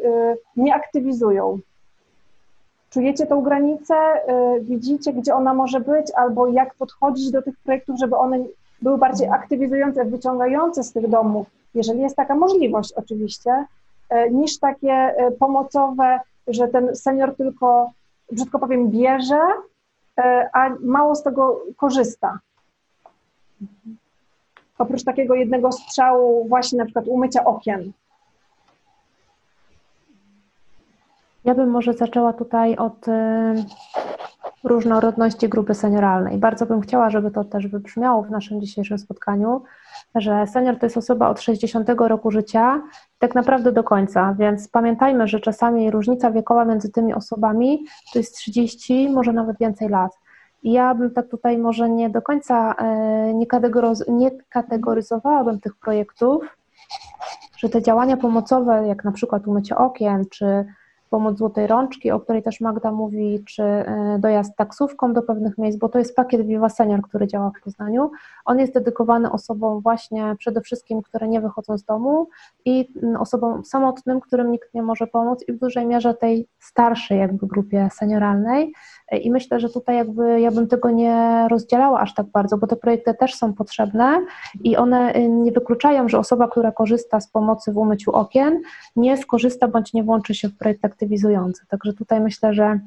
nie aktywizują. Czujecie tą granicę, widzicie, gdzie ona może być, albo jak podchodzić do tych projektów, żeby one były bardziej aktywizujące, wyciągające z tych domów, jeżeli jest taka możliwość oczywiście, e, niż takie e, pomocowe, że ten senior tylko, brzydko powiem, bierze, e, a mało z tego korzysta. Oprócz takiego jednego strzału, właśnie na przykład umycia okien. Ja bym może zaczęła tutaj od różnorodności grupy senioralnej. Bardzo bym chciała, żeby to też wybrzmiało w naszym dzisiejszym spotkaniu, że senior to jest osoba od 60 roku życia, tak naprawdę do końca, więc pamiętajmy, że czasami różnica wiekowa między tymi osobami to jest 30, może nawet więcej lat. Ja bym tak tutaj może nie do końca nie, kategoryz- nie kategoryzowałabym tych projektów, że te działania pomocowe, jak na przykład umycie okien, czy pomoc złotej rączki, o której też Magda mówi, czy e, dojazd taksówką do pewnych miejsc, bo to jest pakiet Viva Senior, który działa w Poznaniu. On jest dedykowany osobom właśnie przede wszystkim, które nie wychodzą z domu i mm, osobom samotnym, którym nikt nie może pomóc i w dużej mierze tej starszej jakby grupie senioralnej. E, I myślę, że tutaj jakby ja bym tego nie rozdzielała aż tak bardzo, bo te projekty też są potrzebne i one y, nie wykluczają, że osoba, która korzysta z pomocy w umyciu okien, nie skorzysta bądź nie włączy się w projekt aktywizujący. Także tutaj myślę, że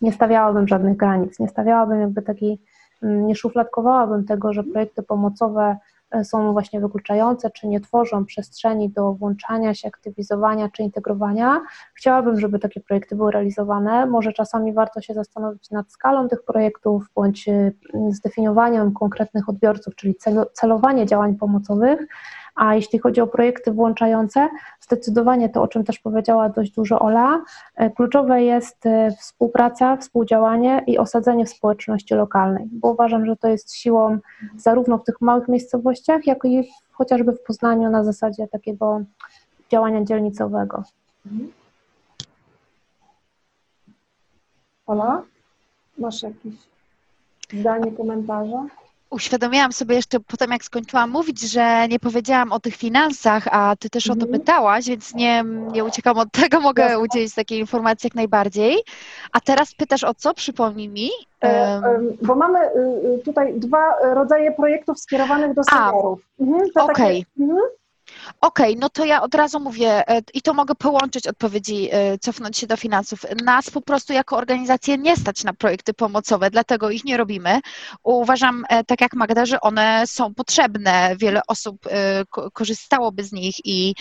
nie stawiałabym żadnych granic, nie stawiałabym jakby takiej, mm, nie szufladkowałabym tego, że projekty pomocowe e, są właśnie wykluczające, czy nie tworzą przestrzeni do włączania się, aktywizowania czy integrowania. Chciałabym, żeby takie projekty były realizowane. Może czasami warto się zastanowić nad skalą tych projektów bądź e, zdefiniowaniem konkretnych odbiorców, czyli celowanie działań pomocowych, a jeśli chodzi o projekty włączające, zdecydowanie to, o czym też powiedziała dość dużo Ola, e, kluczowe jest e, współpraca, współdziałanie i osadzenie w społeczności lokalnej, bo uważam, że to jest siłą zarówno w tych małych miejscowościach, jak i chociażby w Poznaniu na zasadzie takiego działania dzielnicowego. Ola, masz jakieś zdanie, komentarze? Uświadomiłam sobie jeszcze potem, jak skończyłam mówić, że nie powiedziałam o tych finansach, a ty też o to mhm. pytałaś, więc nie, nie uciekam od tego, mogę udzielić takiej informacji jak najbardziej. A teraz pytasz o co? Przypomnij mi. E, bo mamy y, y, tutaj dwa rodzaje projektów skierowanych do seniorów. Mhm, Okej. Okay. Okej, okay, no to ja od razu mówię e, i to mogę połączyć odpowiedzi, e, cofnąć się do finansów. Nas po prostu jako organizację nie stać na projekty pomocowe, dlatego ich nie robimy. Uważam, e, tak jak Magda, że one są potrzebne. Wiele osób korzystałoby z nich i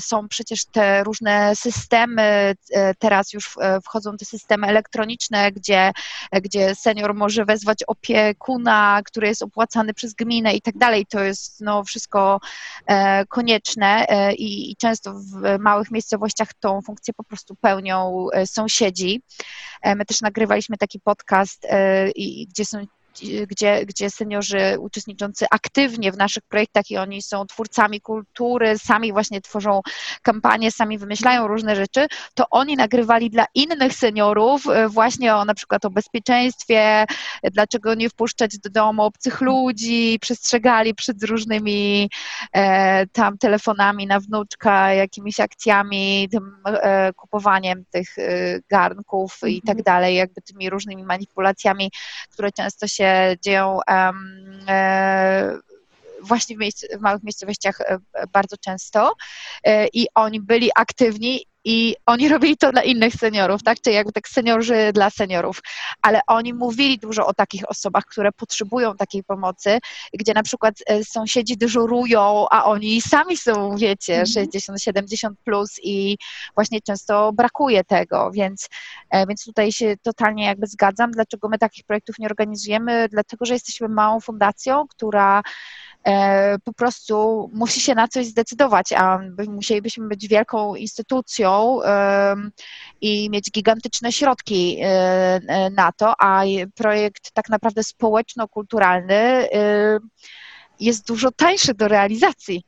są przecież te różne systemy, teraz już wchodzą te systemy elektroniczne, gdzie, gdzie senior może wezwać opiekuna, który jest opłacany przez gminę i tak dalej. To jest no, wszystko konieczne e, i, często w małych miejscowościach tą funkcję po prostu pełnią e, sąsiedzi. E, my też nagrywaliśmy taki podcast, gdzie są gdzie, gdzie seniorzy uczestniczący aktywnie w naszych projektach i oni są twórcami kultury, sami właśnie tworzą kampanie, sami wymyślają różne rzeczy, to oni nagrywali dla innych seniorów e, właśnie o na przykład o bezpieczeństwie, dlaczego nie wpuszczać do domu obcych ludzi, przestrzegali przed różnymi e, tam telefonami na wnuczka, jakimiś akcjami, tym e, kupowaniem tych e, garnków i tak mhm. dalej, jakby tymi różnymi manipulacjami, które często się się dzieją e, właśnie w, w małych miejscowościach e, bardzo często e, i oni byli aktywni i oni robili to dla innych seniorów, tak? Czyli jakby tak seniorzy dla seniorów, ale oni mówili dużo o takich osobach, które potrzebują takiej pomocy, gdzie na przykład sąsiedzi dyżurują, a oni sami są, wiecie, 60-70 mhm. plus i właśnie często brakuje tego, więc, więc tutaj się totalnie jakby zgadzam. Dlaczego my takich projektów nie organizujemy? Dlatego, że jesteśmy małą fundacją, która E, po prostu musi się na coś zdecydować, a musielibyśmy być wielką instytucją i mieć gigantyczne środki e, e, na to, a projekt tak naprawdę społeczno-kulturalny jest dużo tańszy do realizacji.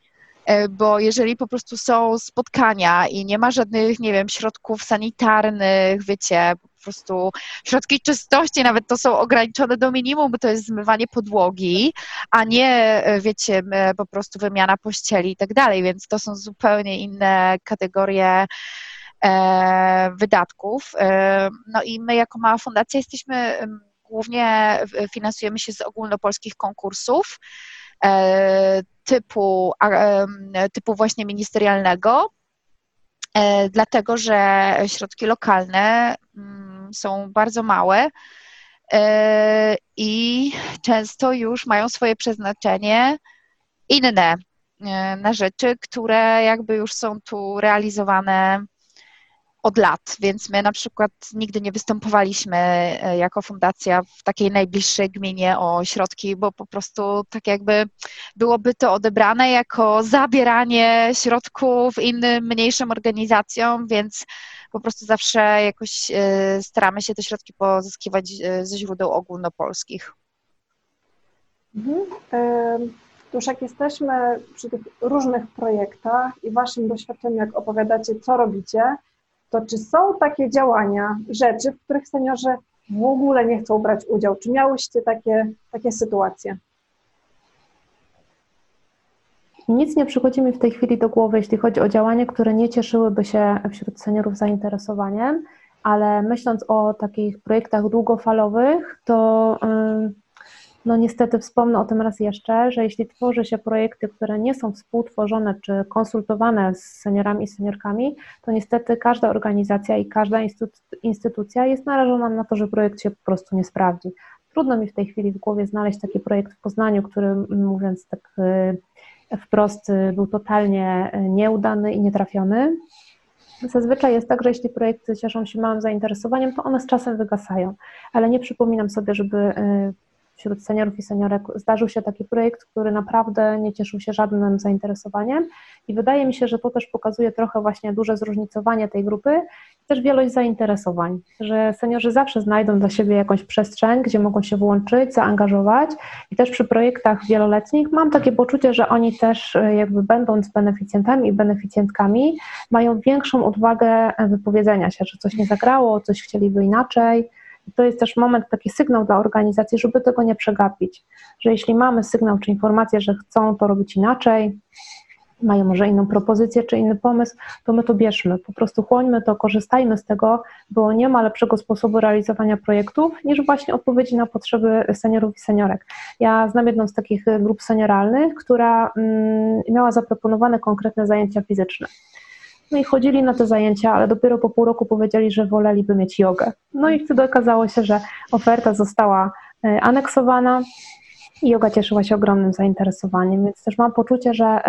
Bo jeżeli po prostu są spotkania i nie ma żadnych, nie wiem, środków sanitarnych, wiecie, prostu środki czystości, nawet to są ograniczone do minimum, bo to jest zmywanie podłogi, a nie, e, wiecie, po prostu wymiana pościeli i tak dalej, więc to są zupełnie inne kategorie e, wydatków. E, no i my jako mała fundacja jesteśmy głównie finansujemy się z ogólnopolskich konkursów typu, typu właśnie ministerialnego, dlatego że środki lokalne są bardzo małe e, i często już mają swoje przeznaczenie inne e, na rzeczy, które jakby już są tu realizowane od lat, więc my na przykład nigdy nie występowaliśmy e, jako fundacja w takiej najbliższej gminie o środki, bo po prostu tak jakby byłoby to odebrane jako zabieranie środków innym mniejszym organizacjom, więc po prostu zawsze jakoś e, staramy się te środki pozyskiwać ze źródeł ogólnopolskich. Mhm. Już jak jesteśmy przy tych różnych projektach i Waszym doświadczeniu, jak opowiadacie, co robicie, to czy są takie działania, rzeczy, w których seniorzy w ogóle nie chcą brać udziału? Czy miałyście takie, takie sytuacje? Nic nie przychodzi mi w tej chwili do głowy, jeśli chodzi o działania, które nie cieszyłyby się wśród seniorów zainteresowaniem, ale myśląc o takich projektach długofalowych, to. Yy, no niestety wspomnę o tym raz jeszcze, że jeśli tworzy się projekty, które nie są współtworzone czy konsultowane z seniorami i seniorkami, to niestety każda organizacja i każda instytucja jest narażona na to, że projekt się po prostu nie sprawdzi. Trudno mi w tej chwili w głowie znaleźć taki projekt w Poznaniu, który mówiąc tak y, wprost y, był totalnie y, nieudany i nietrafiony. Zazwyczaj jest tak, że jeśli projekty cieszą się małym zainteresowaniem, to one z czasem wygasają, ale nie przypominam sobie, żeby wśród seniorów i seniorek zdarzył się taki projekt, który naprawdę nie cieszył się żadnym zainteresowaniem. I wydaje mi się, że to też pokazuje trochę właśnie duże zróżnicowanie tej grupy i też wielość zainteresowań, że seniorzy zawsze znajdą dla siebie jakąś przestrzeń, gdzie mogą się włączyć, zaangażować. I też przy projektach wieloletnich mam takie poczucie, że oni też e, jakby będąc beneficjentami i beneficjentkami mają większą odwagę wypowiedzenia się, że coś nie zagrało, coś chcieliby inaczej, to jest też moment, taki sygnał dla organizacji, żeby tego nie przegapić, że jeśli mamy sygnał czy informację, że chcą to robić inaczej, mają może inną propozycję czy inny pomysł, to my to bierzmy, po prostu chłońmy to, korzystajmy z tego, bo nie ma lepszego sposobu realizowania projektów niż właśnie odpowiedzi na potrzeby seniorów i seniorek. Ja znam jedną z takich grup senioralnych, która mm, miała zaproponowane konkretne zajęcia fizyczne. No i chodzili na te zajęcia, ale dopiero po pół roku powiedzieli, że woleliby mieć jogę. No i wtedy okazało się, że oferta została e, aneksowana i yoga cieszyła się ogromnym zainteresowaniem, więc też mam poczucie, że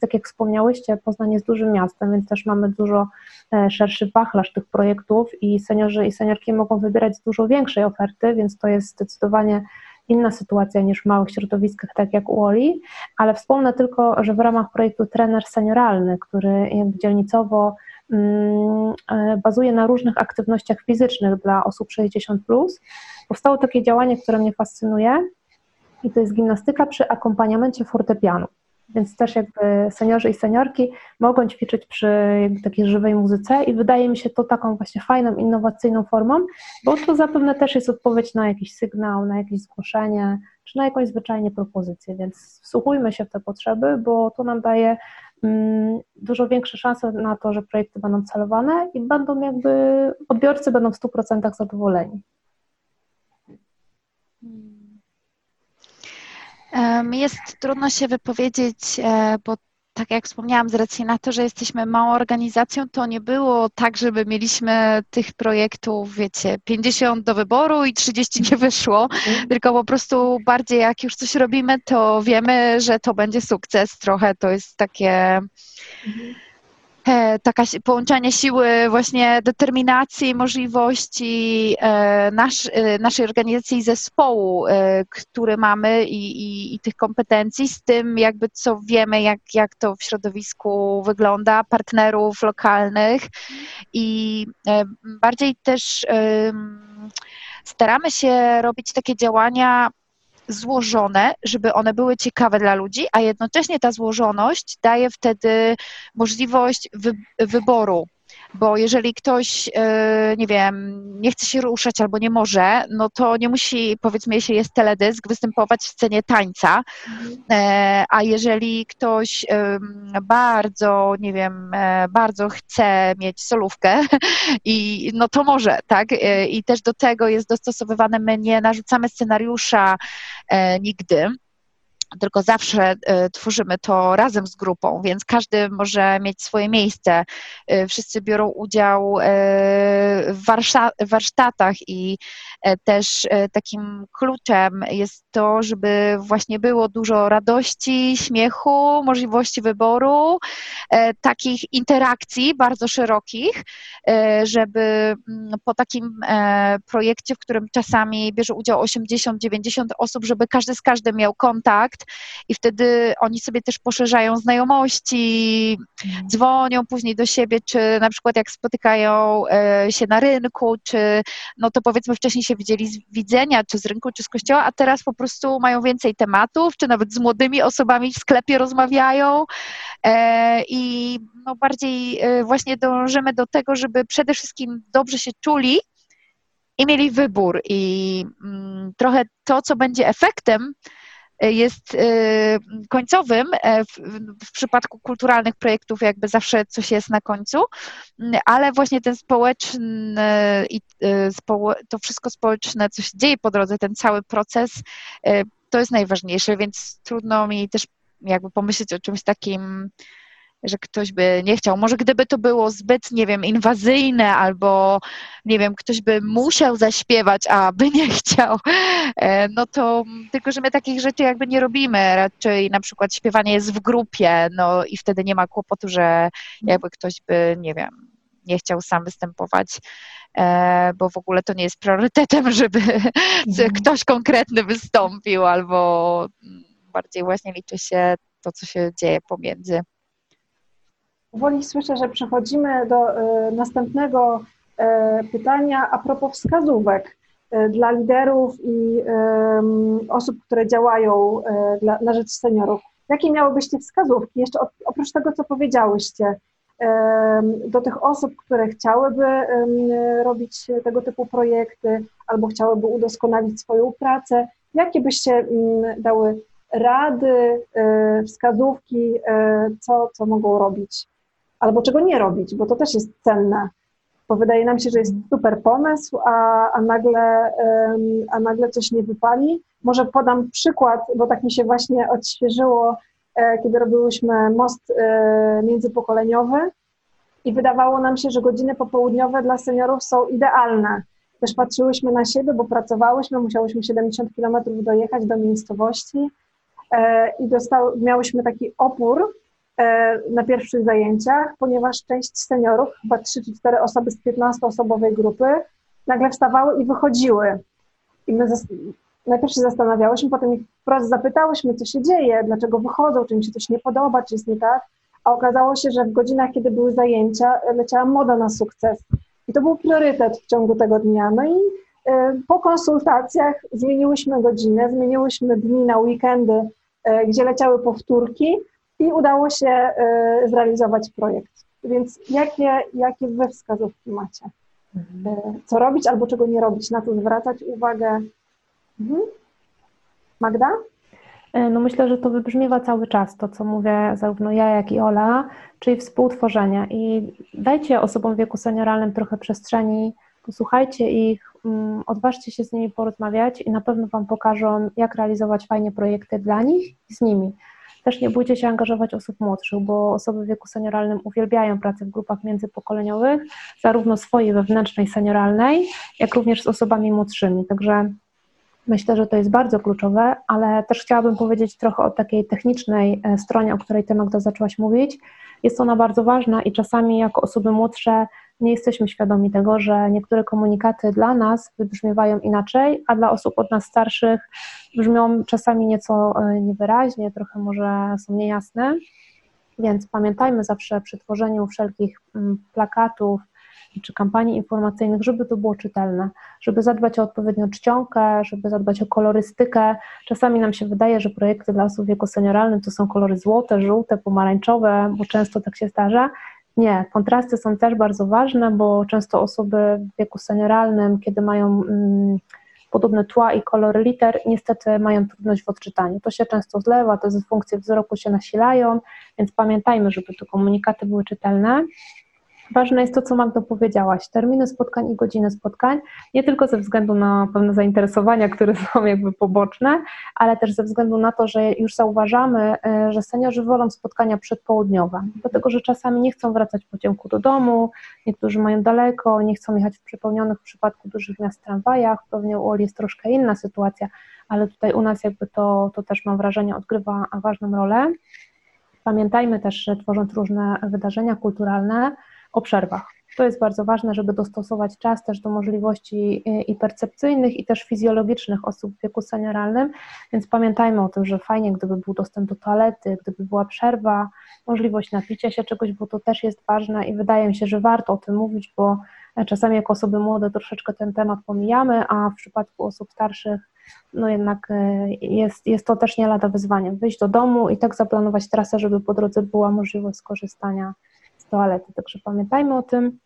tak jak wspomniałyście, Poznań jest dużym miastem, więc też mamy dużo e, szerszy wachlarz tych projektów i seniorzy i seniorki mogą wybierać z dużo większej oferty, więc to jest zdecydowanie inna sytuacja niż w małych środowiskach, tak jak u Oli, ale wspomnę tylko, że w ramach projektu Trener Senioralny, który dzielnicowo mm, e, bazuje na różnych aktywnościach fizycznych dla osób 60+, powstało takie działanie, które mnie fascynuje i to jest gimnastyka przy akompaniamencie fortepianu. Więc też jakby seniorzy i seniorki mogą ćwiczyć przy takiej żywej muzyce i wydaje mi się to taką właśnie fajną, innowacyjną formą, bo to zapewne też jest odpowiedź na jakiś sygnał, na jakieś zgłoszenie, czy na jakąś zwyczajnie propozycję, więc wsłuchujmy się w te potrzeby, bo to nam daje mm, dużo większe szanse na to, że projekty będą celowane i będą jakby, odbiorcy będą w 100% zadowoleni. Jest trudno się wypowiedzieć, e, bo tak jak wspomniałam, z racji na to, że jesteśmy małą organizacją, to nie było tak, żeby mieliśmy tych projektów, wiecie, 50 do wyboru i 30 nie wyszło, mhm. tylko po prostu bardziej jak już coś robimy, to wiemy, że to będzie sukces. Trochę to jest takie. Mhm taka połączenie siły właśnie determinacji, możliwości e, nasz, e, naszej organizacji zespołu, który mamy i, i, i, tych kompetencji z tym jakby co wiemy, jak, jak to w środowisku wygląda, partnerów lokalnych. I bardziej też staramy się robić takie działania złożone, żeby one były ciekawe dla ludzi, a jednocześnie ta złożoność daje wtedy możliwość wy, wyboru bo jeżeli ktoś, e, nie wiem, nie chce się ruszać albo nie może, no to nie musi, powiedzmy, jeśli jest teledysk, występować w scenie tańca, e, a jeżeli ktoś bardzo, nie wiem, e, bardzo chce mieć solówkę, [laughs] i no to może, tak? I też do tego jest dostosowywane, my nie narzucamy scenariusza nigdy, tylko zawsze e, tworzymy to razem z grupą, więc każdy może mieć swoje miejsce. E, wszyscy biorą udział e, w warsztatach i też takim kluczem jest to, żeby właśnie było dużo radości, śmiechu, możliwości wyboru, takich interakcji bardzo szerokich, żeby mm, po takim projekcie, w którym czasami bierze udział 80-90 osób, żeby każdy z każdym miał kontakt i wtedy oni sobie też poszerzają znajomości, mhm. dzwonią później do siebie, czy na przykład jak spotykają e, się na rynku, czy no to powiedzmy wcześniej się widzieli z widzenia, czy z rynku, czy z kościoła, a teraz po prostu mają więcej tematów, czy nawet z młodymi osobami w sklepie rozmawiają e, i no bardziej e, właśnie dążymy do tego, żeby przede wszystkim dobrze się czuli i mieli wybór. I mm, trochę to, co będzie efektem, jest y, końcowym. E, w, przypadku kulturalnych projektów jakby zawsze coś jest na końcu, mm, ale właśnie ten społeczny i y, to wszystko społeczne, co się dzieje po drodze, ten cały proces, y, to jest najważniejsze, więc trudno mi też jakby pomyśleć o czymś takim że ktoś by nie chciał. Może gdyby to było zbyt, nie wiem, inwazyjne albo, nie wiem, ktoś by musiał zaśpiewać, a by nie chciał, e, no to tylko, że my takich rzeczy jakby nie robimy. Raczej na przykład śpiewanie jest w grupie, no i wtedy nie ma kłopotu, że jakby ktoś by, nie wiem, nie chciał sam występować, e, bo w ogóle to nie jest priorytetem, [laughs] żeby mhm. ktoś konkretny wystąpił, albo bardziej właśnie liczy się to, co się dzieje pomiędzy. Powoli słyszę, że przechodzimy do e, następnego e, pytania a propos wskazówek e, dla liderów i osób, które działają na rzecz seniorów. Jakie miałybyście wskazówki, jeszcze oprócz tego, co powiedziałyście, do tych osób, które chciałyby robić tego typu projekty albo chciałyby udoskonalić swoją pracę? Jakie byście dały rady, wskazówki, co, co mogą robić? Albo czego nie robić, bo to też jest cenne. Bo wydaje nam się, że jest super pomysł, a, a, nagle, a nagle coś nie wypali. Może podam przykład, bo tak mi się właśnie odświeżyło, e, kiedy robiłyśmy most e, międzypokoleniowy i wydawało nam się, że godziny popołudniowe dla seniorów są idealne. Też patrzyłyśmy na siebie, bo pracowałyśmy, musiałyśmy 70 kilometrów dojechać do miejscowości e, i dostał, miałyśmy taki opór, na pierwszych zajęciach, ponieważ część seniorów, chyba 3 czy 4 osoby z 15-osobowej grupy, nagle wstawały i wychodziły. I my najpierw się zastanawiałyśmy, potem ich wprost zapytałyśmy, co się dzieje, dlaczego wychodzą, czy im się coś nie podoba, czy jest nie tak. A okazało się, że w godzinach, kiedy były zajęcia, leciała moda na sukces. I to był priorytet w ciągu tego dnia. No i e, po konsultacjach zmieniłyśmy godzinę, zmieniłyśmy dni na weekendy, e, gdzie leciały powtórki, i udało się e, zrealizować projekt. Więc jakie, jakie wy wskazówki macie? Mhm. E, co robić albo czego nie robić? Na co zwracać uwagę? Mhm. Magda? E, no myślę, że to wybrzmiewa cały czas, to co mówię zarówno ja, jak i Ola, czyli współtworzenie. I dajcie osobom w wieku senioralnym trochę przestrzeni, posłuchajcie ich, mm, odważcie się z nimi porozmawiać i na pewno Wam pokażą, jak realizować fajnie projekty dla nich i z nimi. Też nie bójcie się angażować osób młodszych, bo osoby w wieku senioralnym uwielbiają pracę w grupach międzypokoleniowych, zarówno swojej wewnętrznej senioralnej, jak również z osobami młodszymi. Także myślę, że to jest bardzo kluczowe, ale też chciałabym powiedzieć trochę o takiej technicznej e, stronie, o której Ty Magda zaczęłaś mówić. Jest ona bardzo ważna i czasami jako osoby młodsze nie jesteśmy świadomi tego, że niektóre komunikaty dla nas wybrzmiewają inaczej, a dla osób od nas starszych brzmią czasami nieco e, niewyraźnie, trochę może są niejasne. Więc pamiętajmy zawsze przy tworzeniu wszelkich plakatów czy kampanii informacyjnych, żeby to było czytelne, żeby zadbać o odpowiednią czcionkę, żeby zadbać o kolorystykę. Czasami nam się wydaje, że projekty dla osób w wieku senioralnym to są kolory złote, żółte, pomarańczowe, bo często tak się zdarza. Nie, kontrasty są też bardzo ważne, bo często osoby w wieku senioralnym, kiedy mają mm, podobne tła i kolory liter, niestety mają trudność w odczytaniu. To się często zlewa, te funkcje wzroku się nasilają, więc pamiętajmy, żeby te komunikaty były czytelne. Ważne jest to, co Magdo powiedziałaś, terminy spotkań i godziny spotkań, nie tylko ze względu na pewne zainteresowania, które [laughs] są jakby poboczne, ale też ze względu na to, że już zauważamy, e, że seniorzy wolą spotkania przedpołudniowe, dlatego że czasami nie chcą wracać po ciemku do domu, niektórzy mają daleko, nie chcą jechać w przepełnionych w przypadku dużych miast tramwajach, pewnie u Oli jest troszkę inna sytuacja, ale tutaj u nas jakby to, to też mam wrażenie odgrywa ważną rolę. Pamiętajmy też, że tworząc różne wydarzenia kulturalne o przerwach. To jest bardzo ważne, żeby dostosować czas też do możliwości i percepcyjnych, i też fizjologicznych osób w wieku senioralnym, więc pamiętajmy o tym, że fajnie, gdyby był dostęp do toalety, gdyby była przerwa, możliwość napicia się czegoś, bo to też jest ważne i wydaje mi się, że warto o tym mówić, bo czasami jako osoby młode troszeczkę ten temat pomijamy, a w przypadku osób starszych no jednak e, jest, jest to też nie lada wyzwaniem. Wyjść do domu i tak zaplanować trasę, żeby po drodze była możliwość skorzystania toalety. Także pamiętajmy o tym.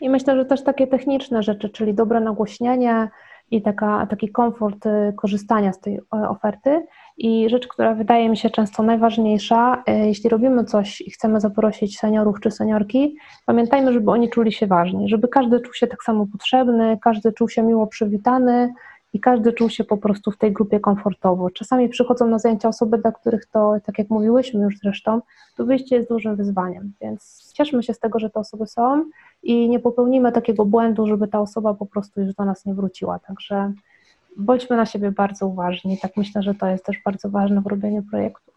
I myślę, że też takie techniczne rzeczy, czyli dobre nagłośnienie i taka, taki komfort e, korzystania z tej e, oferty. I rzecz, która wydaje mi się często najważniejsza, jeśli robimy coś i chcemy zaprosić seniorów czy seniorki, pamiętajmy, żeby oni czuli się ważni, żeby każdy czuł się tak samo potrzebny, każdy czuł się miło przywitany, i każdy czuł się po prostu w tej grupie komfortowo. Czasami przychodzą na zajęcia osoby, dla których to, tak jak mówiłyśmy już zresztą, to wyjście jest dużym wyzwaniem, więc cieszmy się z tego, że te osoby są i nie popełnimy takiego błędu, żeby ta osoba po prostu już do nas nie wróciła. Także bądźmy na siebie bardzo uważni. Tak myślę, że to jest też bardzo ważne w robieniu projektów.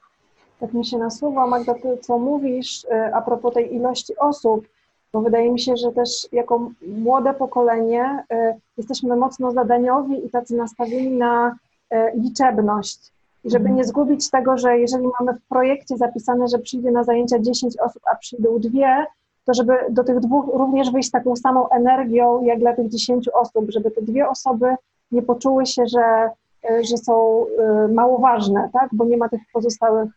Tak mi się nasuwa, Magda, ty co mówisz y, a propos tej ilości osób, bo wydaje mi się, że też jako młode pokolenie y, jesteśmy mocno zadaniowi i tacy nastawieni na y, liczebność. I żeby mhm. nie zgubić tego, że jeżeli mamy w projekcie zapisane, że przyjdzie na zajęcia 10 osób, a przyjdą dwie, to żeby do tych dwóch również wyjść z taką samą energią, jak dla tych 10 osób, żeby te dwie osoby nie poczuły się, że, y, że są mało ważne, tak? bo nie ma tych pozostałych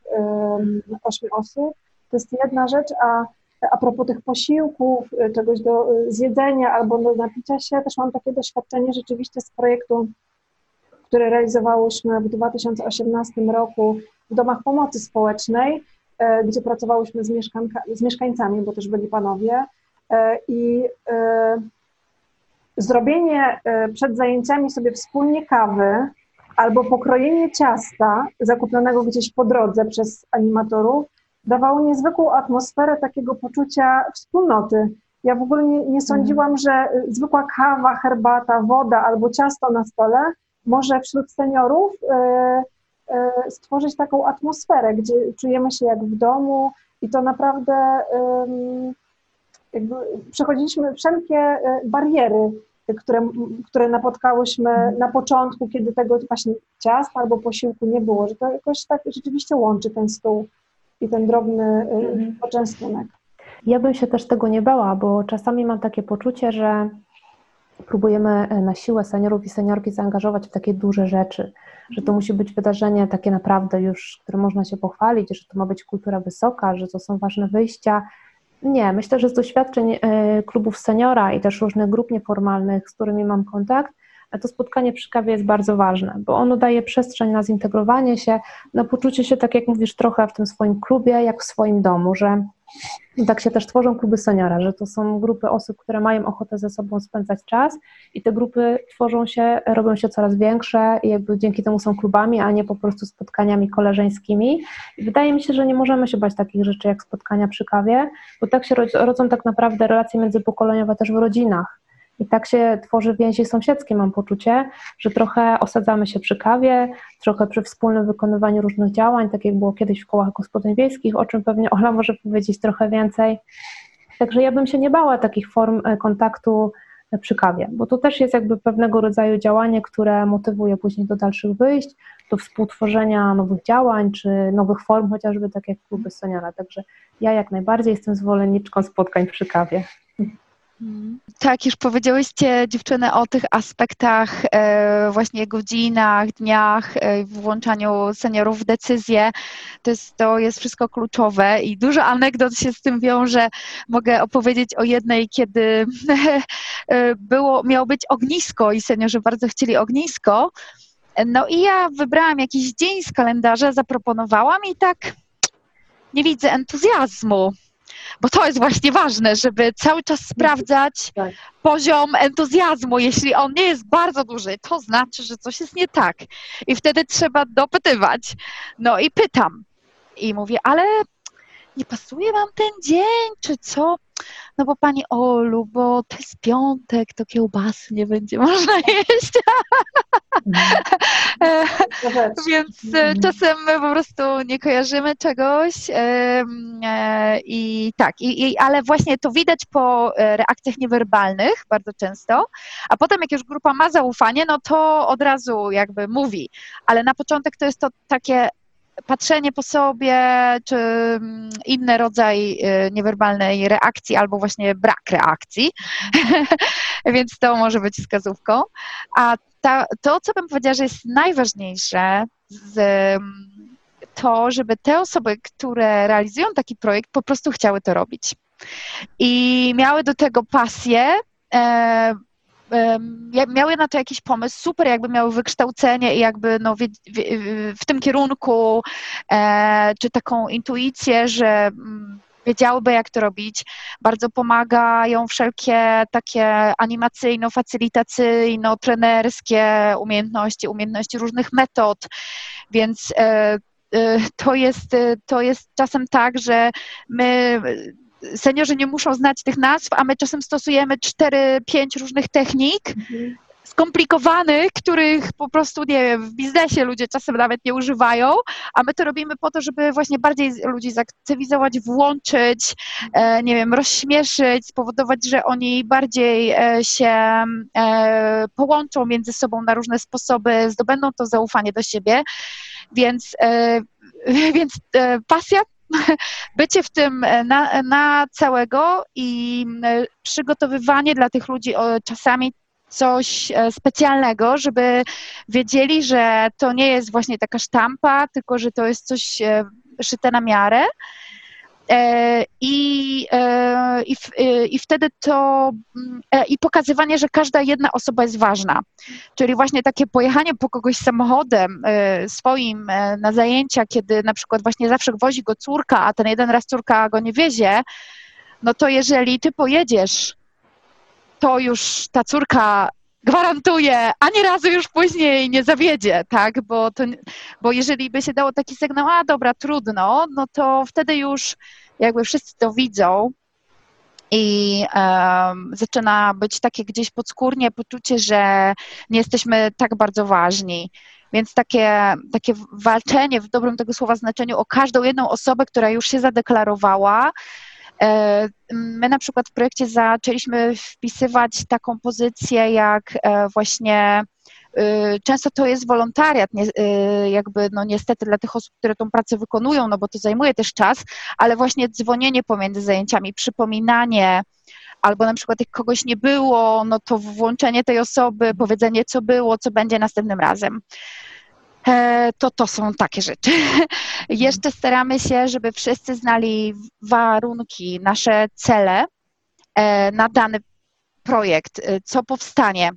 8 osób. To jest jedna rzecz, a a propos tych posiłków, y, czegoś do y, zjedzenia albo do napicia się, też mam takie doświadczenie rzeczywiście z projektu, który realizowałyśmy w 2018 roku w domach pomocy społecznej, y, gdzie pracowałyśmy z, z mieszkańcami, bo też byli panowie. I zrobienie przed zajęciami sobie wspólnie kawy albo pokrojenie ciasta zakupionego gdzieś po drodze przez animatorów dawało niezwykłą atmosferę takiego poczucia wspólnoty. Ja w ogóle nie, nie sądziłam, że zwykła kawa, herbata, woda albo ciasto na stole może wśród seniorów y, y, stworzyć taką atmosferę, gdzie czujemy się jak w domu i to naprawdę y, jakby przechodziliśmy wszelkie bariery, które, które napotkałyśmy na początku, kiedy tego właśnie ciasta albo posiłku nie było, że to jakoś tak rzeczywiście łączy ten stół i ten drobny y, mhm. poczęstunek. Ja bym się też tego nie bała, bo czasami mam takie poczucie, że próbujemy e, na siłę seniorów i seniorki zaangażować w takie duże rzeczy, że to musi być wydarzenie takie naprawdę już, które można się pochwalić, że to ma być kultura wysoka, że to są ważne wyjścia. Nie, myślę, że z doświadczeń e, klubów seniora i też różnych grup nieformalnych, z którymi mam kontakt, to spotkanie przy kawie jest bardzo ważne, bo ono daje przestrzeń na zintegrowanie się, na poczucie się, tak jak mówisz, trochę w tym swoim klubie, jak w swoim domu, że tak się też tworzą kluby seniora, że to są grupy osób, które mają ochotę ze sobą spędzać czas i te grupy tworzą się, robią się coraz większe i jakby dzięki temu są klubami, a nie po prostu spotkaniami koleżeńskimi. I wydaje mi się, że nie możemy się bać takich rzeczy jak spotkania przy kawie, bo tak się rodzą tak naprawdę relacje międzypokoleniowe też w rodzinach i tak się tworzy więzi sąsiedzkie, mam poczucie, że trochę osadzamy się przy kawie, trochę przy wspólnym wykonywaniu różnych działań, tak jak było kiedyś w kołach gospodyń wiejskich, o czym pewnie Ola może powiedzieć trochę więcej. Także ja bym się nie bała takich form e, kontaktu e, przy kawie, bo to też jest jakby pewnego rodzaju działanie, które motywuje później do dalszych wyjść, do współtworzenia nowych działań, czy nowych form, chociażby tak jak kluby seniora. Także ja jak najbardziej jestem zwolenniczką spotkań przy kawie. Tak, już powiedziałyście dziewczyny o tych aspektach, e, właśnie godzinach, dniach, e, włączaniu seniorów w decyzje. To jest, to jest wszystko kluczowe i dużo anegdot się z tym wiąże. Mogę opowiedzieć o jednej, kiedy [laughs] e, było, miało być ognisko i seniorzy bardzo chcieli ognisko. No i ja wybrałam jakiś dzień z kalendarza, zaproponowałam i tak nie widzę entuzjazmu bo to jest właśnie ważne, żeby cały czas sprawdzać tak. poziom entuzjazmu. Jeśli on nie jest bardzo duży, to znaczy, że coś jest nie tak. I wtedy trzeba dopytywać. No i pytam. I mówię, ale nie pasuje wam ten dzień, czy co? No bo pani Olu, bo to jest piątek, to kiełbasy nie będzie można [laughs] jeść. [laughs] Więc e, czasem my po prostu nie kojarzymy czegoś e, i tak, i, i, ale właśnie to widać po e, reakcjach niewerbalnych bardzo często, a potem jak już grupa ma zaufanie, no to od razu jakby mówi, ale na początek to jest to takie patrzenie po sobie, czy mm, inny rodzaj y, niewerbalnej reakcji, albo właśnie brak reakcji, [laughs] więc to może być wskazówką. A ta, to, co bym powiedziała, że jest najważniejsze, z, mm, to, żeby te osoby, które realizują taki projekt, po prostu chciały to robić. I miały do tego pasję, e, miały na to jakiś pomysł, super jakby miały wykształcenie i jakby no, w tym kierunku, e, czy taką intuicję, że mm, wiedziałyby, jak to robić. Bardzo pomagają wszelkie takie animacyjno-facylitacyjno-trenerskie umiejętności, umiejętności różnych metod, więc e, e, to jest, to jest czasem tak, że my seniorzy nie muszą znać tych nazw, a my czasem stosujemy 4-5 różnych technik, mhm. skomplikowanych, których po prostu, nie wiem, w biznesie ludzie czasem nawet nie używają, a my to robimy po to, żeby właśnie bardziej ludzi zaktywizować, włączyć, e, nie wiem, rozśmieszyć, spowodować, że oni bardziej e, się e, połączą między sobą na różne sposoby, zdobędą to zaufanie do siebie, więc, [laughs] więc pasja [laughs] bycie w tym e, na, na całego i e, przygotowywanie dla tych ludzi czasami coś e, specjalnego, żeby wiedzieli, że to nie jest właśnie taka sztampa, tylko że to jest coś szyte na miarę I, e, i, e, i wtedy to mm, i pokazywanie, że każda jedna osoba jest ważna. Czyli właśnie takie pojechanie po kogoś samochodem swoim na zajęcia, kiedy na przykład właśnie zawsze wozi go córka, a ten jeden raz córka go nie wiezie, no to jeżeli ty pojedziesz, to już ta córka gwarantuję, ani razu już później nie zawiedzie, tak? Bo, to, bo jeżeli by się dało taki sygnał, a dobra, trudno, no to wtedy już jakby wszyscy to widzą i um, zaczyna być takie gdzieś podskórnie poczucie, że nie jesteśmy tak bardzo ważni. Więc takie, takie walczenie w dobrym tego słowa znaczeniu o każdą jedną osobę, która już się zadeklarowała, my na przykład w projekcie zaczęliśmy wpisywać taką pozycję jak e, właśnie y, Często to jest wolontariat, y, jakby no niestety dla tych osób, które tą pracę wykonują, no bo to zajmuje też czas, ale właśnie dzwonienie pomiędzy zajęciami, przypominanie, albo na przykład jak kogoś nie było, no to włączenie tej osoby, powiedzenie co było, co będzie następnym razem. E, to to są takie rzeczy. [laughs] Jeszcze staramy się, żeby wszyscy znali warunki, nasze cele e, na dany projekt, e, co powstanie.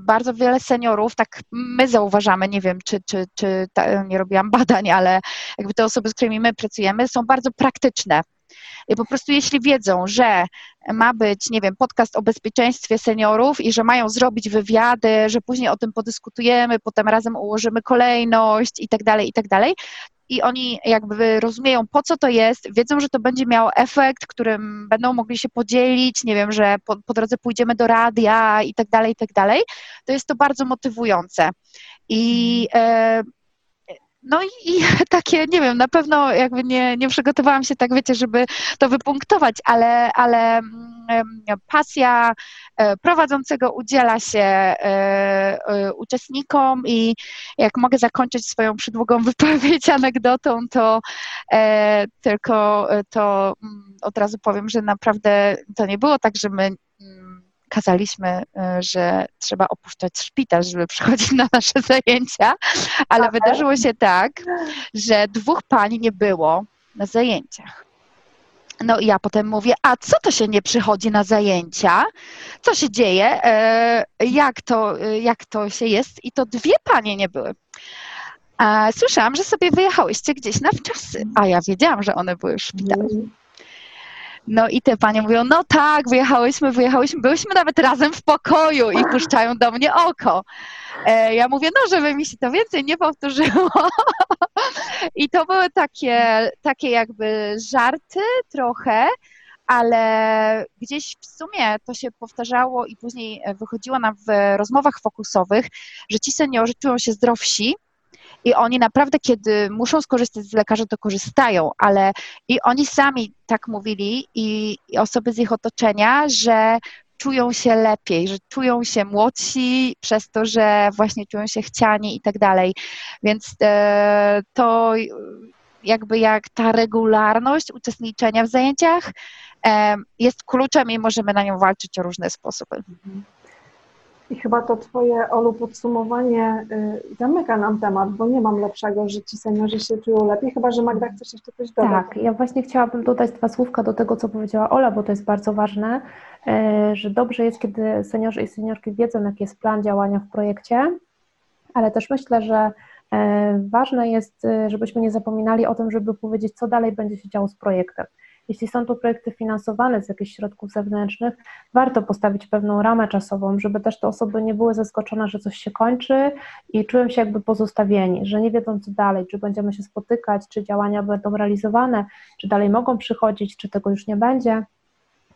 Bardzo wiele seniorów, tak my zauważamy, nie wiem, czy, czy, czy ta, nie robiłam badań, ale jakby te osoby, z którymi my pracujemy, są bardzo praktyczne. I po prostu jeśli wiedzą, że ma być, nie wiem, podcast o bezpieczeństwie seniorów i że mają zrobić wywiady, że później o tym podyskutujemy, potem razem ułożymy kolejność i tak dalej, i tak dalej, i oni jakby rozumieją, po co to jest, wiedzą, że to będzie miało efekt, którym będą mogli się podzielić, nie wiem, że po, po drodze pójdziemy do radia i tak dalej, i tak dalej, to jest to bardzo motywujące. I e, no i, i, [laughs] takie, nie wiem, na pewno jakby nie, nie przygotowałam się tak, wiecie, żeby to wypunktować, ale, ale mm, pasja e, prowadzącego udziela się e, e, uczestnikom i jak mogę zakończyć swoją przydługą [laughs] wypowiedź anegdotą, to tylko to mm, od razu powiem, że naprawdę to nie było tak, że my kazaliśmy, e, że trzeba opuszczać szpital, żeby przychodzić na nasze [laughs] zajęcia, ale wydarzyło się tak, że dwóch pań nie było na zajęciach. No i ja potem mówię, a co to się nie przychodzi na zajęcia? Co się dzieje? E, jak to, e, jak to się jest? I to dwie panie nie były. Słyszałam, że sobie wyjechałyście gdzieś na wczasy, a ja wiedziałam, że one były w szpitalu. No i te panie mówią, no tak, wyjechałyśmy, wyjechałyśmy, byłyśmy nawet razem w pokoju i puszczają do mnie oko. E, ja mówię, no żeby mi się to więcej nie powtórzyło. [laughs] I to były takie, takie jakby żarty trochę, ale gdzieś w sumie to się powtarzało i później wychodziło nam w rozmowach fokusowych, że ci seniorzy czują się zdrowsi, i oni naprawdę, kiedy muszą skorzystać z lekarza, to korzystają, ale i oni sami tak mówili i, i osoby z ich otoczenia, że czują się lepiej, że czują się młodsi przez to, że właśnie czują się chciani i tak dalej. Więc e, to jakby jak ta regularność uczestniczenia w zajęciach e, jest kluczem i możemy na nią walczyć o różne sposoby. Mhm. I chyba to Twoje, Olu, podsumowanie y, zamyka nam temat, bo nie mam lepszego, że ci seniorzy się czują lepiej, chyba że Magda chcesz jeszcze coś dodać. Tak, ja właśnie chciałabym dodać dwa słówka do tego, co powiedziała Ola, bo to jest bardzo ważne, y, że dobrze jest, kiedy seniorzy i seniorki wiedzą, jaki jest plan działania w projekcie, ale też myślę, że y, ważne jest, żebyśmy nie zapominali o tym, żeby powiedzieć, co dalej będzie się działo z projektem jeśli są to projekty finansowane z jakichś środków zewnętrznych, warto postawić pewną ramę czasową, żeby też te osoby nie były zaskoczone, że coś się kończy i czują się jakby pozostawieni, że nie wiedzą co dalej, czy będziemy się spotykać, czy działania będą realizowane, czy dalej mogą przychodzić, czy tego już nie będzie.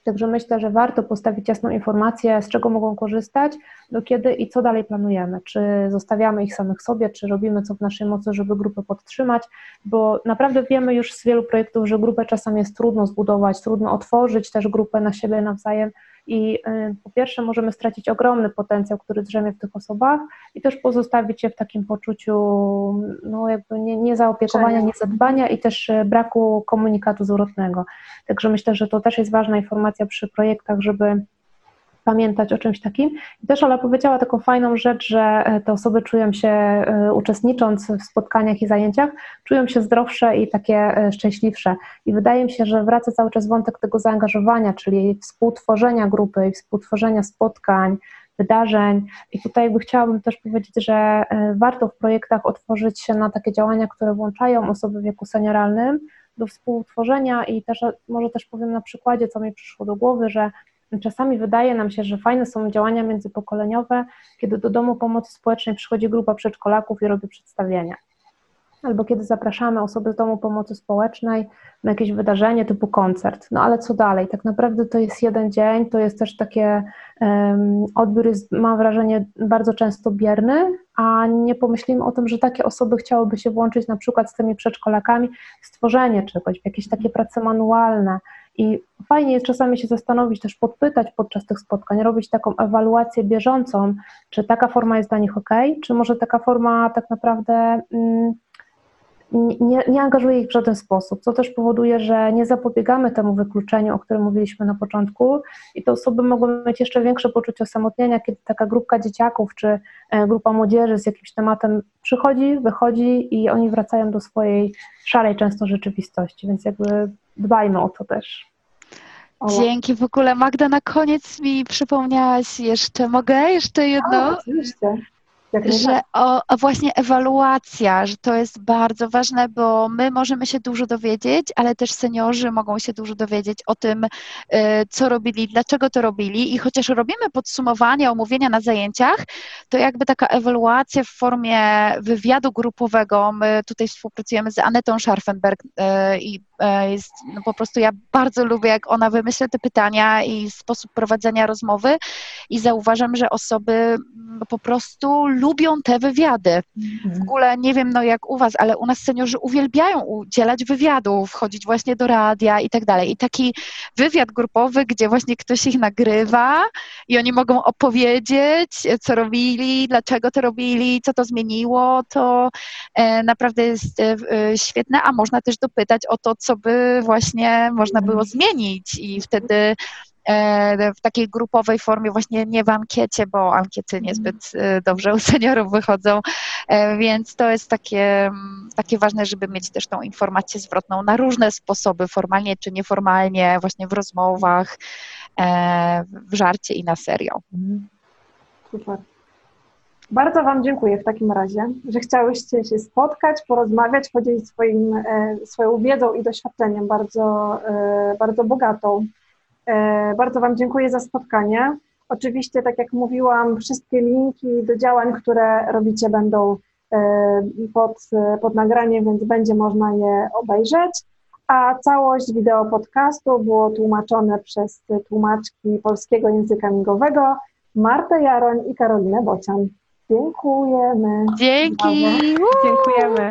Także myślę, że warto postawić jasną informację, z czego mogą korzystać, do kiedy i co dalej planujemy. Czy zostawiamy ich samych sobie, czy robimy co w naszej mocy, żeby grupę podtrzymać, bo naprawdę wiemy już z wielu projektów, że grupę czasem jest trudno zbudować, trudno otworzyć też grupę na siebie nawzajem i y, po pierwsze możemy stracić ogromny potencjał, który drzemie w tych osobach i też pozostawić je w takim poczuciu no jakby nie, niezaopiekowania, niezadbania i też y, braku komunikatu zwrotnego. Także myślę, że to też jest ważna informacja przy projektach, żeby pamiętać o czymś takim. I też Ola powiedziała taką fajną rzecz, że e, te osoby czują się, e, uczestnicząc w spotkaniach i zajęciach, czują się zdrowsze i takie e, szczęśliwsze. I wydaje mi się, że wraca cały czas wątek tego zaangażowania, czyli współtworzenia grupy i współtworzenia spotkań, wydarzeń. I tutaj jakby chciałabym też powiedzieć, że warto w projektach otworzyć się na takie działania, które włączają osoby w wieku senioralnym do współtworzenia i też może też powiem na przykładzie, co mi przyszło do głowy, że Czasami wydaje nam się, że fajne są działania międzypokoleniowe, kiedy do domu pomocy społecznej przychodzi grupa przedszkolaków i robi przedstawienia. Albo kiedy zapraszamy osoby z domu pomocy społecznej na jakieś wydarzenie typu koncert. No ale co dalej? Tak naprawdę to jest jeden dzień, to jest też takie, um, odbiór jest, mam wrażenie, bardzo często bierny, a nie pomyślimy o tym, że takie osoby chciałyby się włączyć na przykład z tymi przedszkolakami w stworzenie czegoś, w jakieś takie prace manualne, i fajnie jest czasami się zastanowić, też podpytać podczas tych spotkań, robić taką ewaluację bieżącą, czy taka forma jest dla nich ok, czy może taka forma tak naprawdę mm, nie, nie angażuje ich w żaden sposób, co też powoduje, że nie zapobiegamy temu wykluczeniu, o którym mówiliśmy na początku. I te osoby mogą mieć jeszcze większe poczucie osamotnienia, kiedy taka grupka dzieciaków czy e, grupa młodzieży z jakimś tematem przychodzi, wychodzi i oni wracają do swojej szarej często rzeczywistości, więc jakby dbajmy o to też. Dzięki w ogóle. Magda, na koniec mi przypomniałaś jeszcze, mogę jeszcze jedno? A, oczywiście że o, o, właśnie ewaluacja, że to jest bardzo ważne, bo my możemy się dużo dowiedzieć, ale też seniorzy mogą się dużo dowiedzieć o tym, y, co robili, dlaczego to robili. I chociaż robimy podsumowania, omówienia na zajęciach, to jakby taka ewaluacja w formie wywiadu grupowego, my tutaj współpracujemy z Anetą Scharfenberg y, i jest, no po prostu ja bardzo lubię, jak ona wymyśla te pytania i sposób prowadzenia rozmowy i zauważam, że osoby po prostu lubią te wywiady. W mhm. ogóle nie wiem, no jak u Was, ale u nas seniorzy uwielbiają udzielać wywiadów, wchodzić właśnie do radia i tak dalej. I taki wywiad grupowy, gdzie właśnie ktoś ich nagrywa i oni mogą opowiedzieć, co robili, dlaczego to robili, co to zmieniło, to e, naprawdę jest e, e, świetne, a można też dopytać o to, co by właśnie można było mhm. zmienić i wtedy E, w takiej grupowej formie, właśnie nie w ankiecie, bo ankiety niezbyt e, dobrze u seniorów wychodzą, e, więc to jest takie, mm, takie ważne, żeby mieć też tą informację zwrotną na różne sposoby, formalnie czy nieformalnie, właśnie w rozmowach, w żarcie i na serio. Super. Bardzo Wam dziękuję w takim razie, że chciałyście się spotkać, porozmawiać, podzielić swoim, e, swoją wiedzą i doświadczeniem bardzo, e, bardzo bogatą. E, bardzo Wam dziękuję za spotkanie. Oczywiście, tak jak mówiłam, wszystkie linki do działań, które robicie, będą pod, pod nagraniem, więc będzie można je obejrzeć. A całość wideo podcastu było tłumaczone przez tłumaczki polskiego języka migowego Martę Jaroń i Karolinę Bocian. Dziękujemy. Dzięki. Dziękujemy.